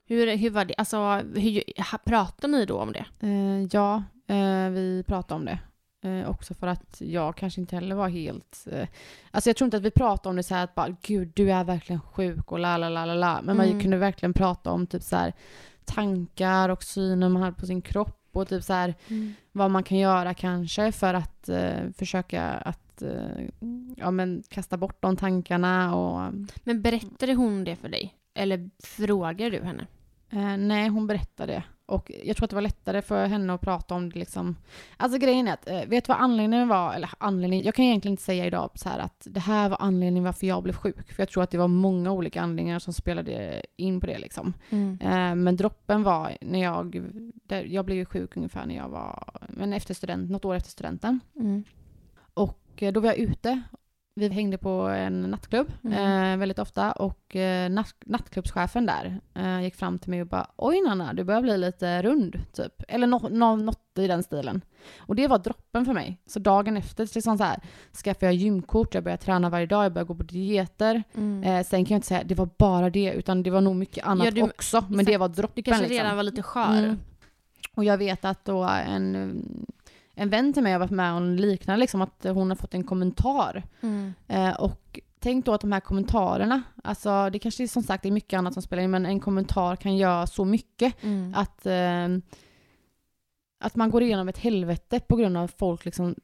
Hur, hur var det, alltså hur, pratar ni då om det? Eh, ja, eh, vi pratade om det. Eh, också för att jag kanske inte heller var helt... Eh, alltså jag tror inte att vi pratade om det så här att bara gud du är verkligen sjuk och la la la la la. Men Mm. vi kunde verkligen prata om typ så här tankar och synen man hade på sin kropp och typ så här vad man kan göra kanske för att eh, försöka att eh, ja, men kasta bort de tankarna och Men berättade hon det för dig? Eller frågade du henne? Eh, nej, hon berättade det. Och jag tror att det var lättare för henne att prata om det liksom. Alltså grejen är att, eh, vet du vad anledningen var? Eller anledningen, jag kan egentligen inte säga idag så här att det här var anledningen varför jag blev sjuk. För jag tror att det var många olika anledningar som spelade in på det liksom. Eh, men droppen var när jag, där, jag blev ju sjuk ungefär när jag var, men efter student, något år efter studenten. Mm. Och eh, då var jag ute. Vi hängde på en nattklubb Mm. eh, väldigt ofta och eh, natt, nattklubbschefen där eh, gick fram till mig och bara oj Nanna, du börjar bli lite rund typ. Eller nå, nå, något i den stilen. Och det var droppen för mig. Så dagen efter liksom så här, skaffade jag gymkort, jag började träna varje dag, jag började gå på dieter. Mm. Eh, sen kan jag inte säga det var bara det, utan det var nog mycket annat Ja, du- också. Men det exakt. var droppen Du kanske liksom. redan var lite skör. Mm. Och jag vet att då en, en vän till mig har varit med om liknande, liksom att hon har fått en kommentar. Mm. Eh, och tänk då att de här kommentarerna, alltså det kanske är som sagt det är mycket annat som spelar in, men en kommentar kan göra så mycket Mm. att, eh, att man går igenom ett helvete på grund av att folk liksom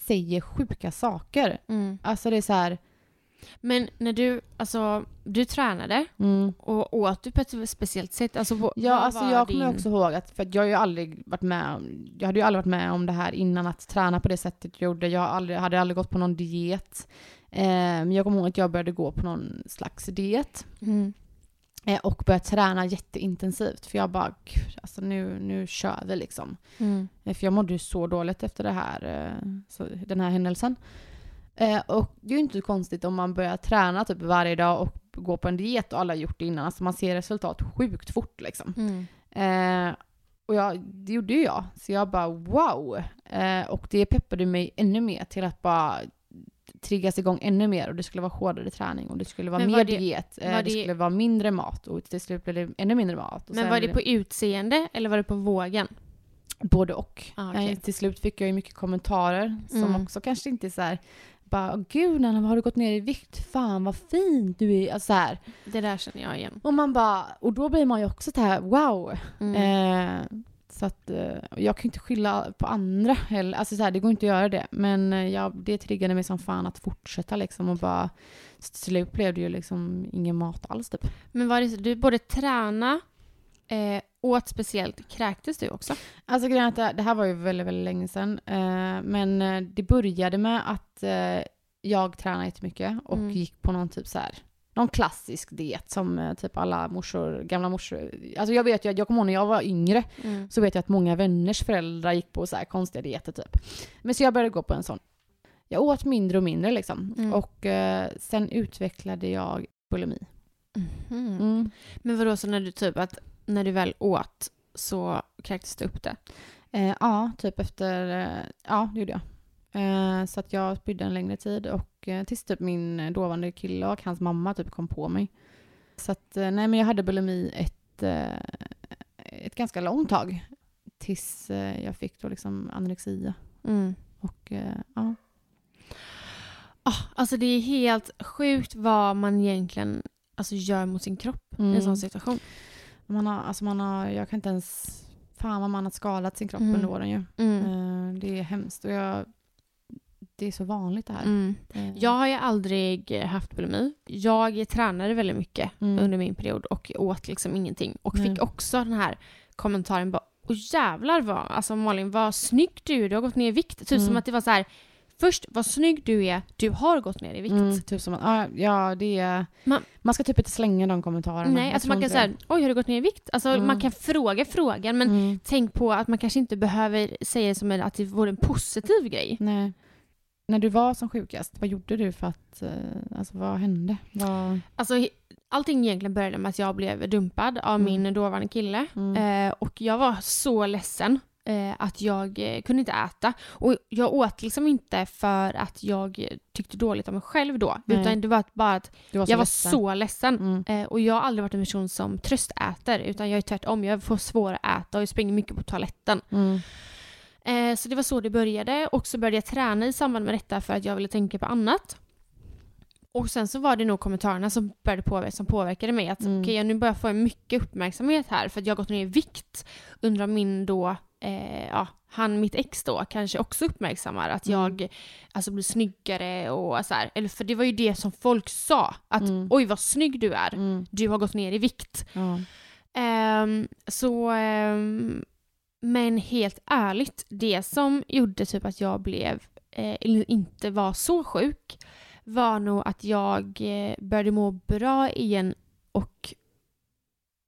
säger sjuka saker. Mm. Alltså det är så här, Men när du, alltså, du tränade mm. och åt du på ett speciellt sätt? Alltså, vad Ja, alltså jag kommer din- också ihåg att, för att jag har ju aldrig varit med om, jag hade ju aldrig varit med om det här innan att träna på det sättet jag gjorde. Jag aldrig, hade aldrig gått på någon diet. Eh, men jag kommer ihåg att jag började gå på någon slags diet. Mm. Eh, och började träna jätteintensivt. För jag bara, gud, alltså nu, nu kör vi liksom. Mm. Eh, För jag mådde ju så dåligt efter det här, eh, så, den här händelsen. Eh, och det är ju inte konstigt om man börjar träna typ varje dag och gå på en diet och alla har gjort det innan. Alltså man ser resultat sjukt fort liksom. Mm. Eh, och jag, det gjorde ju jag. Så jag bara wow. Eh, och det peppade mig ännu mer till att bara triggas igång ännu mer och det skulle vara hårdare träning och det skulle vara mer det- diet. Eh, det... det- skulle vara mindre mat och till slut blev det ännu mindre mat. Men var det på utseende eller var det på vågen? Både och. Ah, okej. Eh, till slut fick jag ju mycket kommentarer som Mm. också kanske inte är så här bara, "Åh, gud Nanna, har du gått ner i vikt? Fan vad fin du är. Alltså, så här. Det där känner jag igen. Och man bara, och då blir man ju också så här, wow. Mm. Eh, så att eh, jag kan inte skylla på andra heller. Alltså så här, det går inte att göra det. Men eh, jag, det triggade mig som fan att fortsätta liksom och bara till slut blev det ju liksom ingen mat alls typ. Men var det så, du både träna, eh, åt speciellt, kräktes du också? Alltså grejen att det, det här var ju väldigt, väldigt länge sedan. Eh, men eh, det började med att eh, jag tränade jättemycket och Mm. gick på någon typ så här någon klassisk diet som eh, typ alla morsor, gamla morsor. Alltså jag vet ju att jag kommer ihåg när jag var yngre Mm. så vet jag att många vänners föräldrar gick på så här konstiga dieter typ. Men så jag började gå på en sån. Jag åt mindre och mindre liksom. Mm. Och eh, sen utvecklade jag bulimi. Mhm. Mm. Men vadå, så när du typ att när du väl åt så kräktes du upp det? Eh, ja, typ efter, eh, ja det gjorde jag. Eh, så att jag spydde en längre tid och eh, tills typ min dåvarande kille och hans mamma typ kom på mig. Så att, eh, nej men jag hade bulimi ett, eh, ett ganska långt tag. Tills eh, jag fick då liksom anorexia. Mm. Och eh, ja. Ah, alltså det är helt sjukt vad man egentligen alltså, gör mot sin kropp i en Mm. sån situation. Man har, alltså man har, jag kan inte ens, fan vad man har skalat sin kropp Mm. under åren ju. Mm. Eh, det är hemskt och jag, det är så vanligt det här. Mm. Eh, Jag har ju aldrig haft bulimi. Jag tränade väldigt mycket Mm. under min period och åt liksom ingenting. Och fick också den här kommentaren bara Åh jävlar vad, alltså Malin vad snygg du är, du har gått ner i vikt. Typ Mm. som att det var så här. Först, vad snygg du är, du har gått ner i vikt. Mm, typ som att, ja, ja det är, Man- man, ska typ inte slänga de kommentarerna. Nej, alltså man kan säga oj har du gått ner i vikt? Alltså Mm. man kan fråga frågan men. Mm, tänk på att man kanske inte behöver säga som att det vore en positiv grej. nej. När du var som sjukast, vad gjorde du för att, eh, alltså vad hände? Vad, Alltså allting egentligen började med att jag blev dumpad av Mm. min dåvarande kille. mm, Eh, och jag var så ledsen eh, att jag eh, kunde inte äta. Och jag åt liksom inte för att jag tyckte dåligt om mig själv då. Nej. Utan det var bara att var jag var ledsen. så ledsen. Mm, Eh, och jag har aldrig varit en person som tröstäter. Utan jag är tvärtom. Jag får svårt att äta och jag springer mycket på toaletten. mm, Eh, så det var så det började. Och så började jag träna i samband med detta för att jag ville tänka på annat. Och sen så var det nog kommentarerna som började påverka, som påverkade mig. Att Mm. okej, nu börjar jag få mycket uppmärksamhet här för att jag har gått ner i vikt. Undrar om min då, eh, ja, han, mitt ex då, kanske också uppmärksammar att Mm. jag alltså blir snyggare och så här. Eller för det var ju det som folk sa. Att Mm. oj vad snygg du är. mm, Du har gått ner i vikt. Ehm, så, ehm, men helt ärligt, det som gjorde typ att jag blev, eh, eller inte var så sjuk, var nog att jag eh, började må bra igen och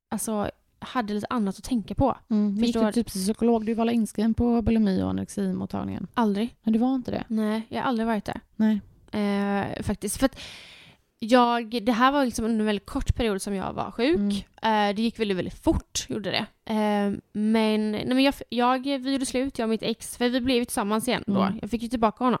alltså hade lite annat att tänka på. Mm. Gick du typ psykolog? Du var alla inskriven på bulimi och anoreximottagningen? Aldrig. Men du var inte det? Nej, jag har aldrig varit där. Nej. Eh, faktiskt. För att jag, det här var liksom under en väldigt kort period som jag var sjuk. Mm. Eh, det gick väldigt, väldigt fort, gjorde det. Eh, men nej, men jag, jag, vi gjorde slut, jag och mitt ex, för vi blev tillsammans igen då. Mm. Jag fick ju tillbaka honom.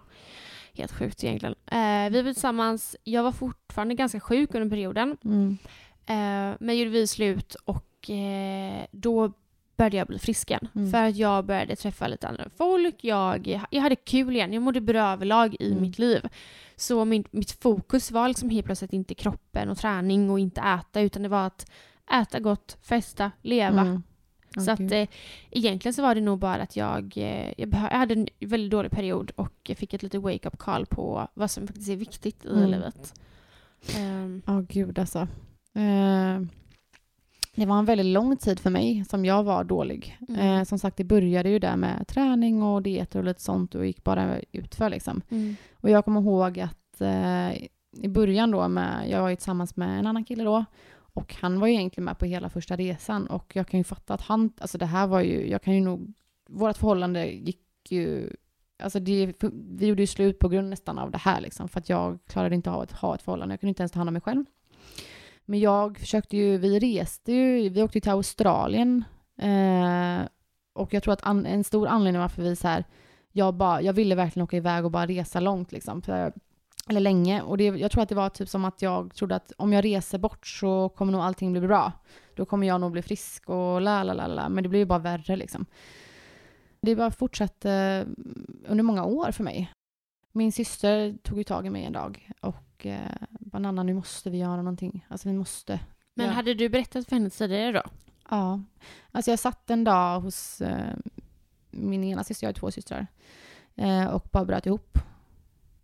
Helt sjukt egentligen. Eh, vi var tillsammans, jag var fortfarande ganska sjuk under perioden. Mm. Eh, men gjorde vi slut och eh, då började jag bli frisk igen. Mm. För att jag började träffa lite andra folk, jag, jag hade kul igen, jag mådde bra överlag i Mm. mitt liv. Så min, mitt fokus var liksom helt plötsligt inte kroppen och träning och inte äta utan det var att äta gott, festa, leva. Mm. Så Åh, att eh, egentligen så var det nog bara att jag, eh, jag, jag hade en väldigt dålig period och jag fick ett lite wake-up call på vad som faktiskt är viktigt i Mm. livet. Ehm, Ja, gud alltså. Eh, det var en väldigt lång tid för mig som jag var dålig. Mm. Eh, som sagt, det började ju där med träning och dieter och lite sånt och gick bara utför liksom. mm. Och jag kommer ihåg att eh, i början då med, jag var ju tillsammans med en annan kille då och han var ju egentligen med på hela första resan och jag kan ju fatta att han, alltså det här var ju, jag kan ju nog, vårt förhållande gick ju, alltså det, vi gjorde ju slut på grund nästan av det här liksom för att jag klarade inte av att ha ett förhållande, jag kunde inte ens ta hand om mig själv. Men jag försökte ju, vi reste ju, vi åkte ju till Australien eh, och jag tror att an, en stor anledning varför vi så här, jag, bara, jag ville verkligen åka iväg och bara resa långt liksom. För, eller länge. Och det, jag tror att det var typ som att jag trodde att om jag reser bort så kommer nog allting bli bra. Då kommer jag nog bli frisk och la la la la. Men det blir ju bara värre liksom. Det bara fortsatte mm, under många år för mig. Min syster tog ju tag i mig en dag och eh, bara Nanna, nu måste vi göra någonting. Alltså vi måste. Men Ja. hade du berättat för henne tidigare då? Ja. Alltså jag satt en dag hos eh, min ena syster, jag har två systrar, eh, och bara bröt ihop.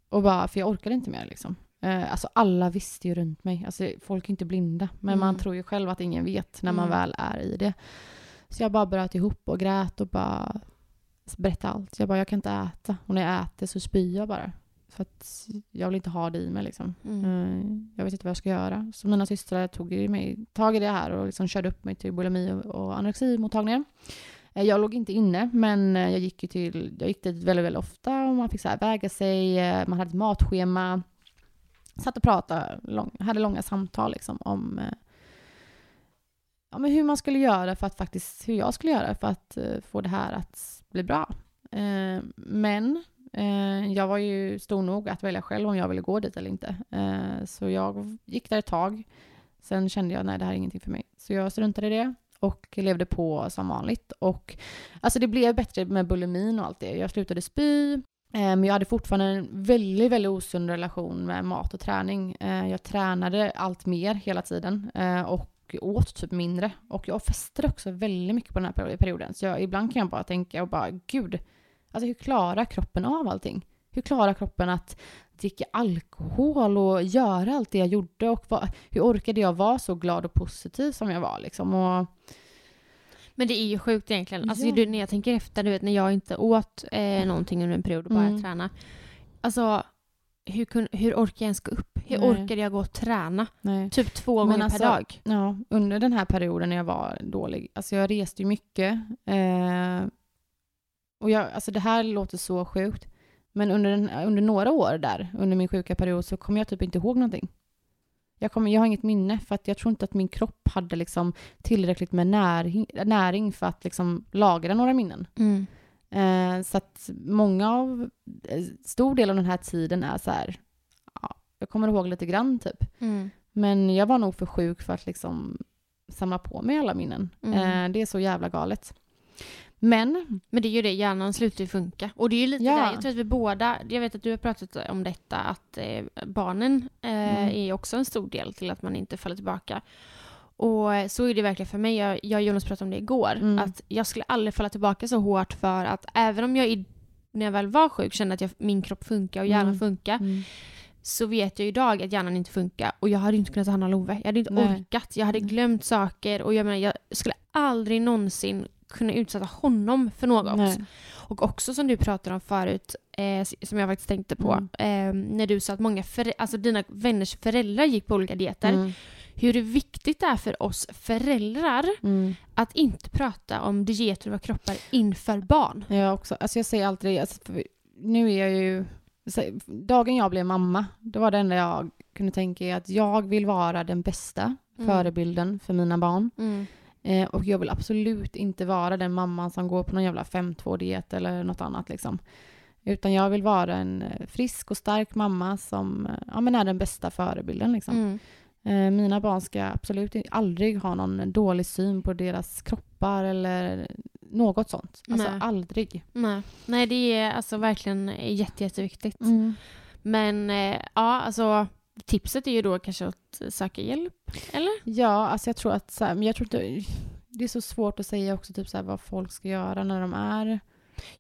Och bara, för jag orkade inte mer liksom. Eh, alltså alla visste ju runt mig. Alltså folk är inte blinda. Men man Mm. tror ju själv att ingen vet när man Mm. väl är i det. Så jag bara bröt ihop och grät och bara berättade allt. Jag bara, jag kan inte äta. Och när jag äter så spyr jag bara. För att jag vill inte ha det i mig liksom. Mm. Eh, Jag vet inte vad jag ska göra. Så mina systrar tog ju mig, tag i det här och liksom körde upp mig till bulimi och, och anoreximottagningen. Eh, Jag låg inte inne, men eh, jag gick ju till, jag gick dit väldigt, väldigt ofta och man fick så här väga sig, man hade ett matschema. Satt och pratade, lång, hade långa samtal liksom om ja, men hur man skulle göra för att faktiskt, hur jag skulle göra för att få det här att bli bra. Men Eh, jag var ju stor nog att välja själv om jag ville gå dit eller inte. Eh, Så jag gick där ett tag. Sen kände jag, nej det här är ingenting för mig. Så jag struntade i det och levde på som vanligt. Och alltså det blev bättre med bulimin och allt det. Jag slutade spy. Eh, men jag hade fortfarande en väldigt, väldigt osund relation med mat och träning. Eh, jag tränade allt mer hela tiden och åt typ mindre. Och jag festade också väldigt mycket på den här perioden. Så jag, ibland kan jag bara tänka och bara, gud, alltså hur klarar kroppen av allting? Hur klarar kroppen att dricka alkohol och göra allt det jag gjorde? Och vad, hur orkade jag vara så glad och positiv som jag var? Liksom? Och, Men det är ju sjukt egentligen. Alltså, Ja. du, när jag tänker efter, du vet när jag inte åt eh, någonting under en period och bara Mm. träna. Alltså, hur, kun, hur orkar jag ens gå upp? Hur Nej. orkade jag gå och träna? nej. Typ två Men gånger alltså- per dag. Ja, under den här perioden när jag var dålig, alltså jag reste ju mycket. Eh, och jag, alltså det här låter så sjukt, men under, den, under några år där, under min sjuka period, så kommer jag typ inte ihåg någonting. Jag, kommer, jag har inget minne, för att jag tror inte att min kropp hade liksom tillräckligt med näring, näring för att liksom lagra några minnen. Mm. Eh, så att många av, eh, stor del av den här tiden är så här, ja, jag kommer ihåg lite grann typ. Mm. Men jag var nog för sjuk för att liksom samla på mig alla minnen. Mm. Eh, det är så jävla galet. Men, Men det är ju det, hjärnan slutar ju funka. Och det är ju lite Ja. där, jag tror att vi båda, jag vet att du har pratat om detta, att eh, barnen eh, Mm. är också en stor del till att man inte faller tillbaka. Och eh, så är det verkligen för mig, jag, jag och Jonas pratade om det igår, Mm. att jag skulle aldrig falla tillbaka så hårt för att även om jag i, när jag väl var sjuk kände att jag, min kropp funkar och hjärnan Mm. funkar, så vet jag idag att hjärnan inte funkar och jag hade inte kunnat ta hand om Love. Jag hade inte Nej. orkat, jag hade Nej. glömt saker och jag menar, jag skulle aldrig någonsin kunna utsätta honom för något. nej. Och också som du pratade om förut, eh, som jag faktiskt tänkte på, Mm. eh, när du sa att många alltså dina vänners föräldrar gick på olika dieter. Mm. Hur viktigt det är för oss föräldrar Mm. att inte prata om dieter och kroppar inför barn. Jag också, alltså jag säger alltid det, alltså nu är jag ju, dagen jag blev mamma, det var det enda jag kunde tänka är att jag vill vara den bästa Mm. förebilden för mina barn. Eh, och jag vill absolut inte vara den mamman som går på någon jävla 5-2-diet eller något annat liksom. Utan jag vill vara en eh, frisk och stark mamma som eh, ja, men är den bästa förebilden liksom. Mm. Eh, mina barn ska absolut aldrig ha någon dålig syn på deras kroppar eller något sånt. Alltså Nej. aldrig. Nej. Nej, det är alltså verkligen jätte, jätteviktigt. Mm. Men eh, ja, alltså tipset är ju då kanske att söka hjälp, eller? Ja, alltså jag tror att så här, men jag tror inte, det är så svårt att säga också typ så här, vad folk ska göra när de är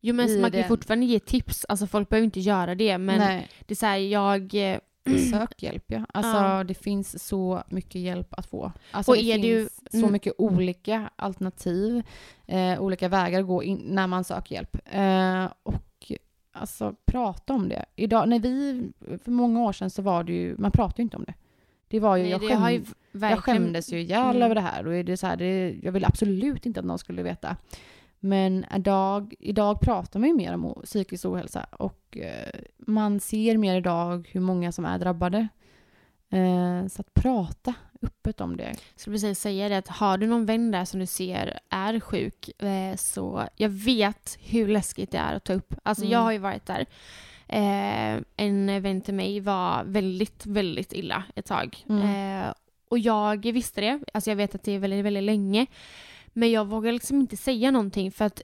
Jo men man kan ju fortfarande ge tips, alltså folk behöver inte göra det men Nej, det är såhär, jag... eh, *clears throat* sök hjälp ja. Alltså Ja. det finns så mycket hjälp att få. Alltså Och det det finns så mm. mycket olika alternativ, eh, olika vägar att gå in när man söker hjälp. Eh, och alltså prata om det. Idag, när vi, för många år sedan så var det ju, man pratade ju inte om det. Det var ju, Nej, jag, det skäm, har ju jag skämdes ju ihjäl Mm. över det här och det så här, det, jag ville absolut inte att någon skulle veta. Men idag, idag pratar man ju mer om psykisk ohälsa och eh, man ser mer idag hur många som är drabbade. Eh, så att prata, öppet om det. Så precis säga det att har du någon vän där som du ser är sjuk eh, så jag vet hur läskigt det är att ta upp. Alltså Mm. jag har ju varit där. Eh, en vän till mig var väldigt, väldigt illa ett tag. Mm. Eh, och jag visste det. Alltså jag vet att det är väldigt, väldigt länge. Men jag vågar liksom inte säga någonting för att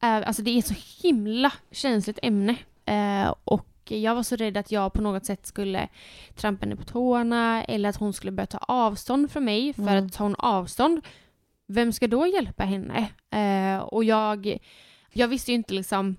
alltså det är så himla känsligt ämne. Och jag var så rädd att jag på något sätt skulle trampa henne på tårna eller att hon skulle börja ta avstånd från mig. För Mm. att tar hon avstånd, vem ska då hjälpa henne? Eh, och jag, jag visste ju inte liksom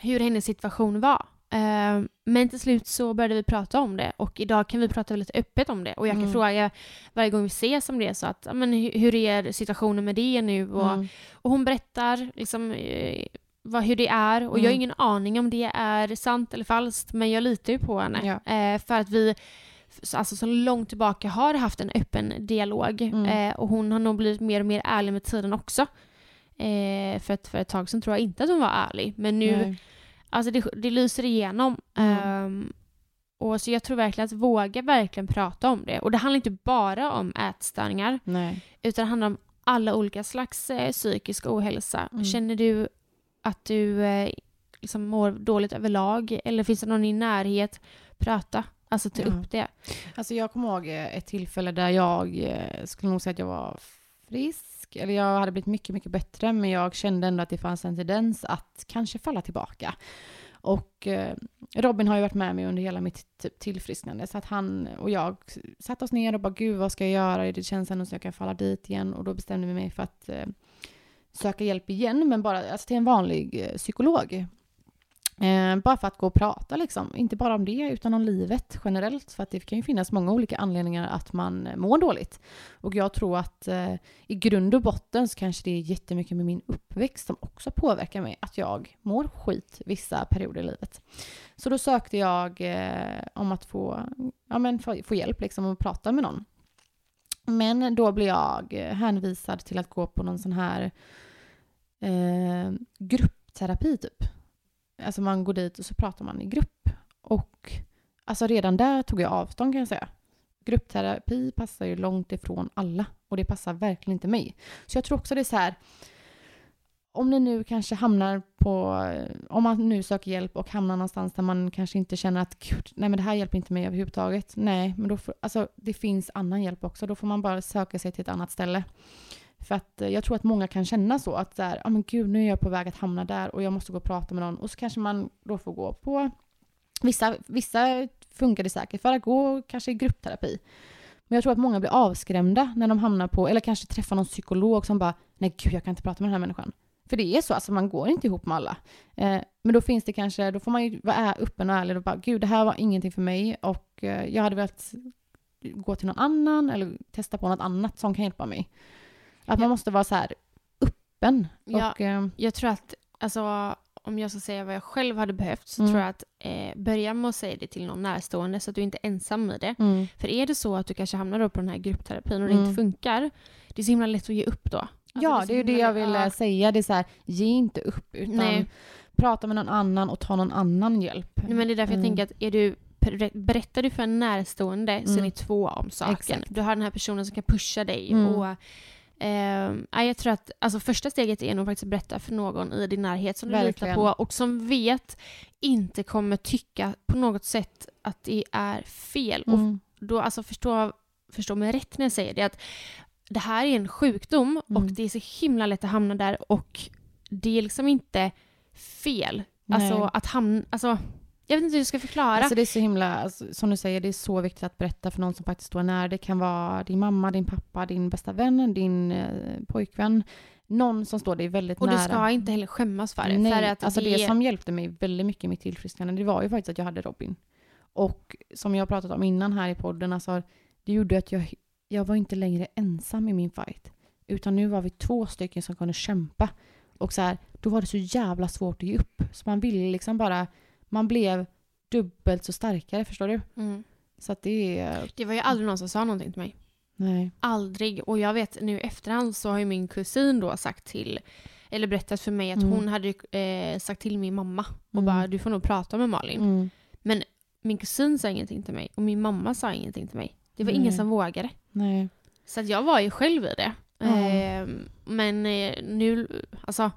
hur hennes situation var. Eh, men till slut så började vi prata om det och idag kan vi prata väldigt öppet om det. Och jag kan Mm. fråga varje gång vi ses om det så att, men hur, hur är situationen med det nu? Och, Mm. och hon berättar liksom, eh, vad, hur det är och jag har Mm. ingen aning om det är sant eller falskt men jag litar ju på henne. Ja. Eh, för att vi alltså så långt tillbaka har haft en öppen dialog Mm. eh, och hon har nog blivit mer och mer ärlig med tiden också. Eh, för, att för ett tag sedan tror jag inte att hon var ärlig men nu, Nej. alltså det, det lyser igenom. Mm. Ehm, och så jag tror verkligen att våga verkligen prata om det. Och det handlar inte bara om ätstörningar Nej. utan det handlar om alla olika slags eh, psykisk ohälsa. Mm. Känner du att du eh, liksom mår dåligt överlag eller finns det någon i närhet? Prata, alltså ta Ja. upp det. Alltså jag kommer ihåg eh, ett tillfälle där jag eh, skulle nog säga att jag var frisk. Eller jag hade blivit mycket, mycket bättre. Men jag kände ändå att det fanns en tendens att kanske falla tillbaka. Och eh, Robin har ju varit med mig under hela mitt typ, tillfrisknande. Så att han och jag satte oss ner och bara, gud vad ska jag göra? Det känns ändå som jag kan falla dit igen. Och då bestämde vi mig för att eh, söka hjälp igen. Men bara alltså, till en vanlig eh, psykolog. Eh, bara för att gå och prata liksom. Inte bara om det utan om livet generellt. För att det kan ju finnas många olika anledningar att man eh, mår dåligt. Och jag tror att eh, i grund och botten så kanske det är jättemycket med min uppväxt som också påverkar mig. Att jag mår skit vissa perioder i livet. Så då sökte jag eh, om att få, ja, men få, få hjälp liksom och prata med någon. Men då blev jag eh, hänvisad till att gå på någon sån här eh, gruppterapi typ. Alltså man går dit och så pratar man i grupp. Och alltså redan där tog jag avstånd kan jag säga. Gruppterapi passar ju långt ifrån alla och det passar verkligen inte mig. Så jag tror också det är så här. Om ni nu kanske hamnar på, om man nu söker hjälp och hamnar någonstans där man kanske inte känner att gud, nej men det här hjälper inte mig överhuvudtaget. Nej, men då får, alltså det finns annan hjälp också. Då får man bara söka sig till ett annat ställe. För att eh, jag tror att många kan känna så att där, ah, men gud nu är jag på väg att hamna där och jag måste gå och prata med någon. Och så kanske man då får gå på, vissa, vissa funkar det säkert för att gå kanske i gruppterapi. Men jag tror att många blir avskrämda när de hamnar på, eller kanske träffar någon psykolog som bara, nej gud jag kan inte prata med den här människan. För det är så, alltså man går inte ihop med alla. Eh, men då finns det kanske, då får man ju vara öppen och ärlig och bara, gud det här var ingenting för mig och eh, jag hade velat gå till någon annan eller testa på något annat som kan hjälpa mig. Att man måste vara så här öppen. Ja. Och, eh, Jag tror att, alltså om jag ska säga vad jag själv hade behövt så Mm. tror jag att eh, börja med att säga det till någon närstående så att du inte är ensam i det. mm, För är det så att du kanske hamnar då på den här gruppterapin och det Mm. inte funkar, det är så himla lätt att ge upp då. Alltså, ja, det är ju det jag vill ja. säga. Det är så här, ge inte upp utan Nej. prata med någon annan och ta någon annan hjälp. Nej, men det är därför jag Mm. tänker att är du, ber- berättar du för en närstående så är Mm. ni två om saken. Exakt. Du har den här personen som kan pusha dig. Mm. Och, ja, jag tror att alltså, första steget är nog faktiskt att berätta för någon i din närhet som du litar Verkligen. på och som vet inte kommer tycka på något sätt att det är fel. Och Mm. då, alltså förstå, förstå mig rätt när jag säger det, att det här är en sjukdom och Mm. det är så himla lätt att hamna där och det är liksom inte fel. Alltså att hamna, alltså jag vet inte hur jag ska förklara. Alltså det är så himla, alltså, som du säger, det är så viktigt att berätta för någon som faktiskt står nära. Det kan vara din mamma, din pappa, din bästa vän, din eh, pojkvän. Någon som står dig väldigt och du nära. ska inte heller skämmas för det. Nej, för att alltså det, det som hjälpte mig väldigt mycket i mitt tillfrisknande, det var ju faktiskt att jag hade Robin. Och som jag pratat om innan här i podden, alltså, det gjorde att jag, jag var inte längre ensam i min fight. Utan nu var vi två stycken som kunde kämpa. Och så här, då var det så jävla svårt att ge upp. Så man ville liksom bara, man blev dubbelt så starkare, förstår du? mm. Så att det är, det var ju aldrig någon som sa någonting till mig. nej. Aldrig. Och jag vet nu efterhand så har ju min kusin då sagt till, eller berättat för mig att Mm. hon hade eh, sagt till min mamma och Mm. bara du får nog prata med Malin. Mm. Men min kusin sa ingenting till mig och min mamma sa ingenting till mig. Det var Nej. ingen som vågade. Nej. Så att jag var ju själv i det. Ja. Ehm, men eh, nu alltså,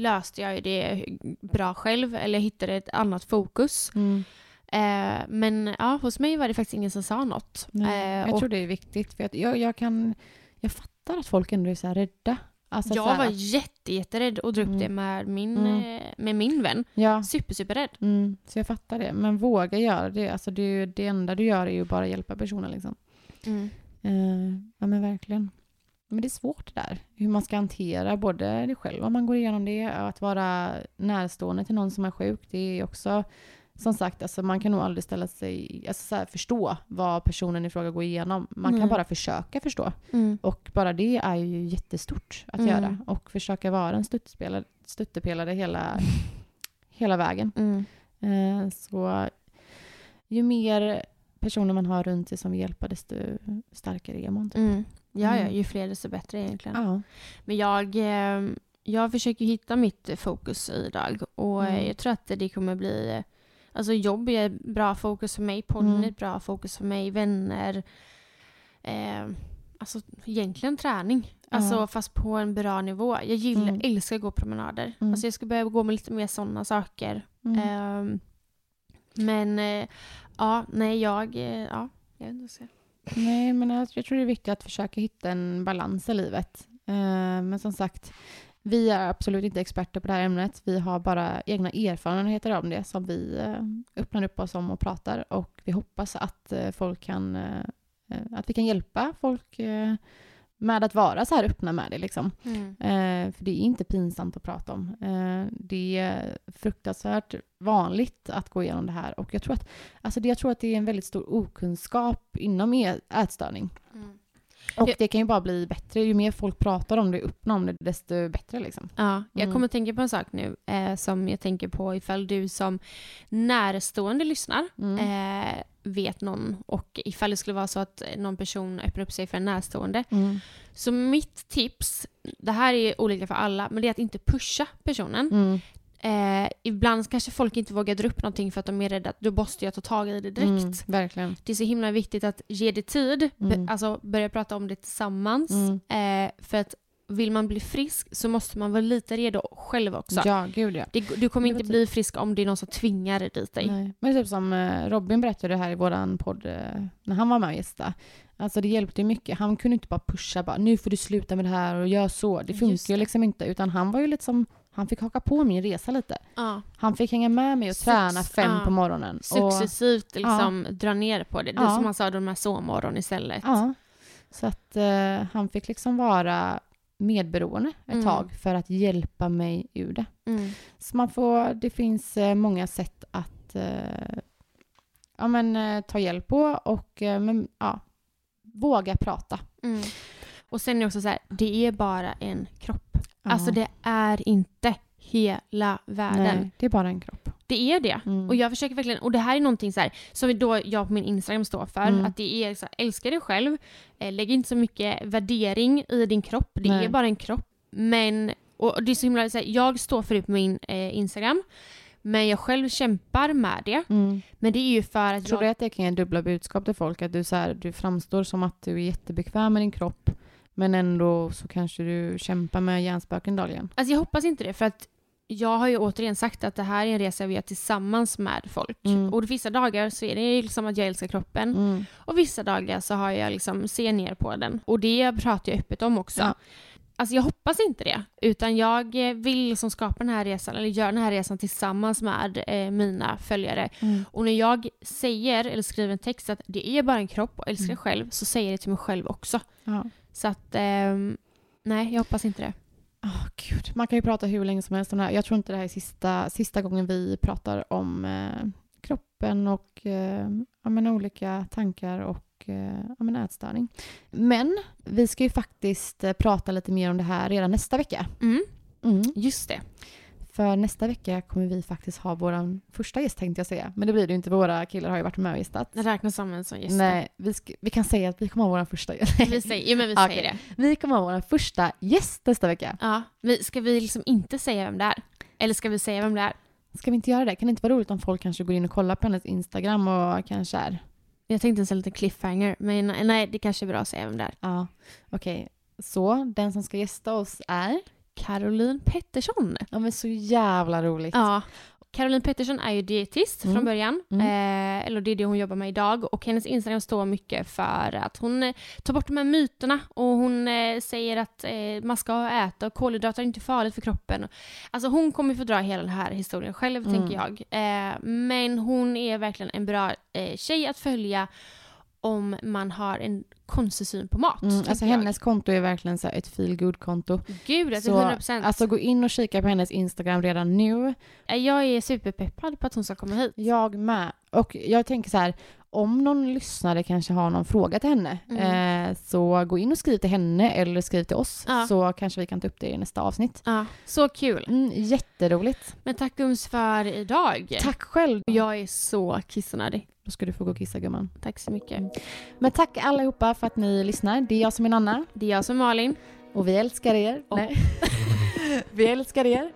löste jag det bra själv, eller hittade ett annat fokus. Mm. Eh, men ja, hos mig var det faktiskt ingen som sa något. Nej. Eh, jag och tror det är viktigt. För jag, jag, kan, jag fattar att folk ändå är så här rädda. Alltså jag här var att- jätte, jätterädd att dra upp Mm. det med min, Mm. eh, med min vän. Ja, Super, super rädd. mm, så jag fattar det. Men våga göra det. Alltså det, det enda du gör är ju bara hjälpa personen. Liksom. Eh, ja men verkligen. Men det är svårt det där. Hur man ska hantera både dig själv om man går igenom det att vara närstående till någon som är sjuk. Det är också som sagt, alltså man kan nog aldrig ställa sig, alltså så här, förstå vad personen i fråga går igenom. Man Nej. kan bara försöka förstå. Mm. Och bara det är ju jättestort att Mm. göra. Och försöka vara en stöttepelare, hela, *laughs* hela vägen. Mm. Eh, så ju mer personer man har runt sig som vill hjälpa, desto starkare är man. Typ. Ja, ja, Mm. ju fler desto bättre egentligen. Ja. Men jag, eh, jag försöker hitta mitt fokus idag och eh, Mm. jag tror att det kommer bli eh, Alltså jobb är bra fokus för mig, podden Mm. är bra fokus för mig, vänner. Eh, alltså egentligen träning. Alltså fast på en bra nivå. Jag gillar, Mm. älskar att gå promenader. Mm. Alltså jag ska börja gå med lite mer sådana saker. Ehm, men eh, ja, nej jag, eh, ja, jag vet inte. Nej, men jag, jag tror det är viktigt att försöka hitta en balans i livet. Eh, men som sagt, vi är absolut inte experter på det här ämnet. Vi har bara egna erfarenheter om det som vi eh, öppnar upp oss om och pratar. Och vi hoppas att eh, folk kan, att vi kan hjälpa folk med att vara så här öppna med det. Liksom. Eh, för det är inte pinsamt att prata om. Eh, det är fruktansvärt vanligt att gå igenom det här. Och jag tror att, alltså det, jag tror att det är en väldigt stor okunskap inom ätstörning. Och Det- kan ju bara bli bättre. Ju mer folk pratar om det, öppnar om det, desto bättre. Liksom. Ja, jag Mm. kommer att tänka på en sak nu eh, som jag tänker på ifall du som närstående lyssnar Mm. eh, vet någon och ifall det skulle vara så att någon person öppnar upp sig för en närstående. Mm. Så mitt tips, det här är olika för alla, men det är att inte pusha personen. Mm. Eh, ibland kanske folk inte vågar dra upp någonting för att de är rädda att då måste jag ta tag i det direkt. Mm. Verkligen. Det är så himla viktigt att ge det tid, Mm. alltså börja prata om det tillsammans. Mm. Eh, för att vill man bli frisk så måste man vara lite redo själv också. Ja, gud ja. Det, du kommer Det inte bli frisk om det är någon som tvingar dit dig. Nej. Men typ som eh, Robin berättade här i våran podd eh, när han var med och gästade. Alltså det hjälpte ju mycket. Han kunde inte bara pusha bara nu får du sluta med det här och gör så. Det funkar ju det. liksom inte. Utan han var ju lite som, han fick haka på min resa lite. Ja. Han fick hänga med mig och träna fem ja. på morgonen. Och, Successivt liksom dra ner på det. Det är Ja. som han sa, de här sovmorgon istället. ja. Så att eh, han fick liksom vara medberoende ett Mm. tag för att hjälpa mig ur det. Mm. Så man får, det finns eh, många sätt att eh, ja, men, eh, ta hjälp på och eh, men, ja, våga prata. Mm. Och sen är det också så här, det är bara en kropp. Alltså det är inte hela världen. Nej, det är bara en kropp. Det är det. Mm. Och jag försöker verkligen, och det här är någonting så här, som då jag på min Instagram står för, Mm. att det är så här, älska dig själv, eh, lägg inte så mycket värdering i din kropp, det Nej. är bara en kropp. Men, och det är så himla, så här, jag står för det på min eh, Instagram, men jag själv kämpar med det. Mm. Men det är ju för att Tror jag... du att det kan ge dubbla budskap till folk? Att du, så här, du framstår som att du är jättebekväm med din kropp men ändå så kanske du kämpar med hjärnspöken dagligen? Alltså jag hoppas inte det, för att jag har ju återigen sagt att det här är en resa vi gör tillsammans med folk. Mm. Och vissa dagar så är det liksom att jag älskar kroppen. Mm. Och vissa dagar så har jag liksom ser ner på den. Och det pratar jag öppet om också. Ja. Alltså jag hoppas inte det. Utan jag eh, vill liksom skapa den här resan, eller göra den här resan tillsammans med eh, mina följare. Mm. Och när jag säger eller skriver en text att det är bara en kropp och älskar Mm. själv, så säger jag det till mig själv också. Ja. Så att, ehm, nej jag hoppas inte det. Åh, Gud. Man kan ju prata hur länge som helst om det här. Jag tror inte det här är sista, sista gången vi pratar om eh, kroppen och eh, ja, men olika tankar och eh, ja, men ätstörning. Men vi ska ju faktiskt eh, prata lite mer om det här redan nästa vecka. Mm, Mm. just det. För nästa vecka kommer vi faktiskt ha vår första gäst tänkte jag säga. Men det blir det ju inte, våra killar har ju varit med och gästat. Det räknas som en sån gäst. Nej, vi, vi kan säga att vi kommer ha vår första gäst. Vi säger, jo, men vi *laughs* Okej. säger det. Vi kommer ha vår första gäst nästa vecka. Ja, vi, ska vi liksom inte säga vem det är? Eller ska vi säga vem det är? Ska vi inte göra det? Kan det inte vara roligt om folk kanske går in och kollar på hennes Instagram och kanske är Jag tänkte en liten cliffhanger, men nej, det kanske är bra att säga vem det är. Ja, okej. Så, den som ska gästa oss är? Caroline Pettersson. Ja men så jävla roligt. Ja. Caroline Pettersson är ju dietist Mm. från början. Mm. Eh, eller det är det hon jobbar med idag. Och hennes Instagram står mycket för att hon eh, tar bort de här myterna. Och hon eh, säger att eh, man ska äta och kolhydrater är inte farligt för kroppen. Alltså hon kommer få dra hela den här historien själv, Mm. tänker jag. Eh, men hon är verkligen en bra eh, tjej att följa om man har en konstig syn på mat. Mm, alltså jag. hennes konto är verkligen så ett feel konto Gud, alltså Så, 100%. Alltså gå in och kika på hennes Instagram redan nu. Eh, jag är superpeppad på att hon ska komma hit. Jag med. Och jag tänker så här, om någon lyssnare kanske har någon fråga till henne, Mm. eh, så gå in och skriv till henne eller skriv till oss, Ja. så kanske vi kan ta upp det i nästa avsnitt. Ja, så kul. Mm, jätteroligt. Men tack Gums för idag. Tack själv. Jag är så kissnödig. Då ska du få gå och kissa gumman. Tack så mycket. Men tack allihopa för att ni lyssnar. Det är jag som är Nanna Det är jag som är Malin. och vi älskar er. Och- Nej. *laughs* vi älskar er.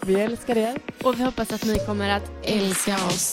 *laughs* vi älskar er. Och vi hoppas att ni kommer att älska oss.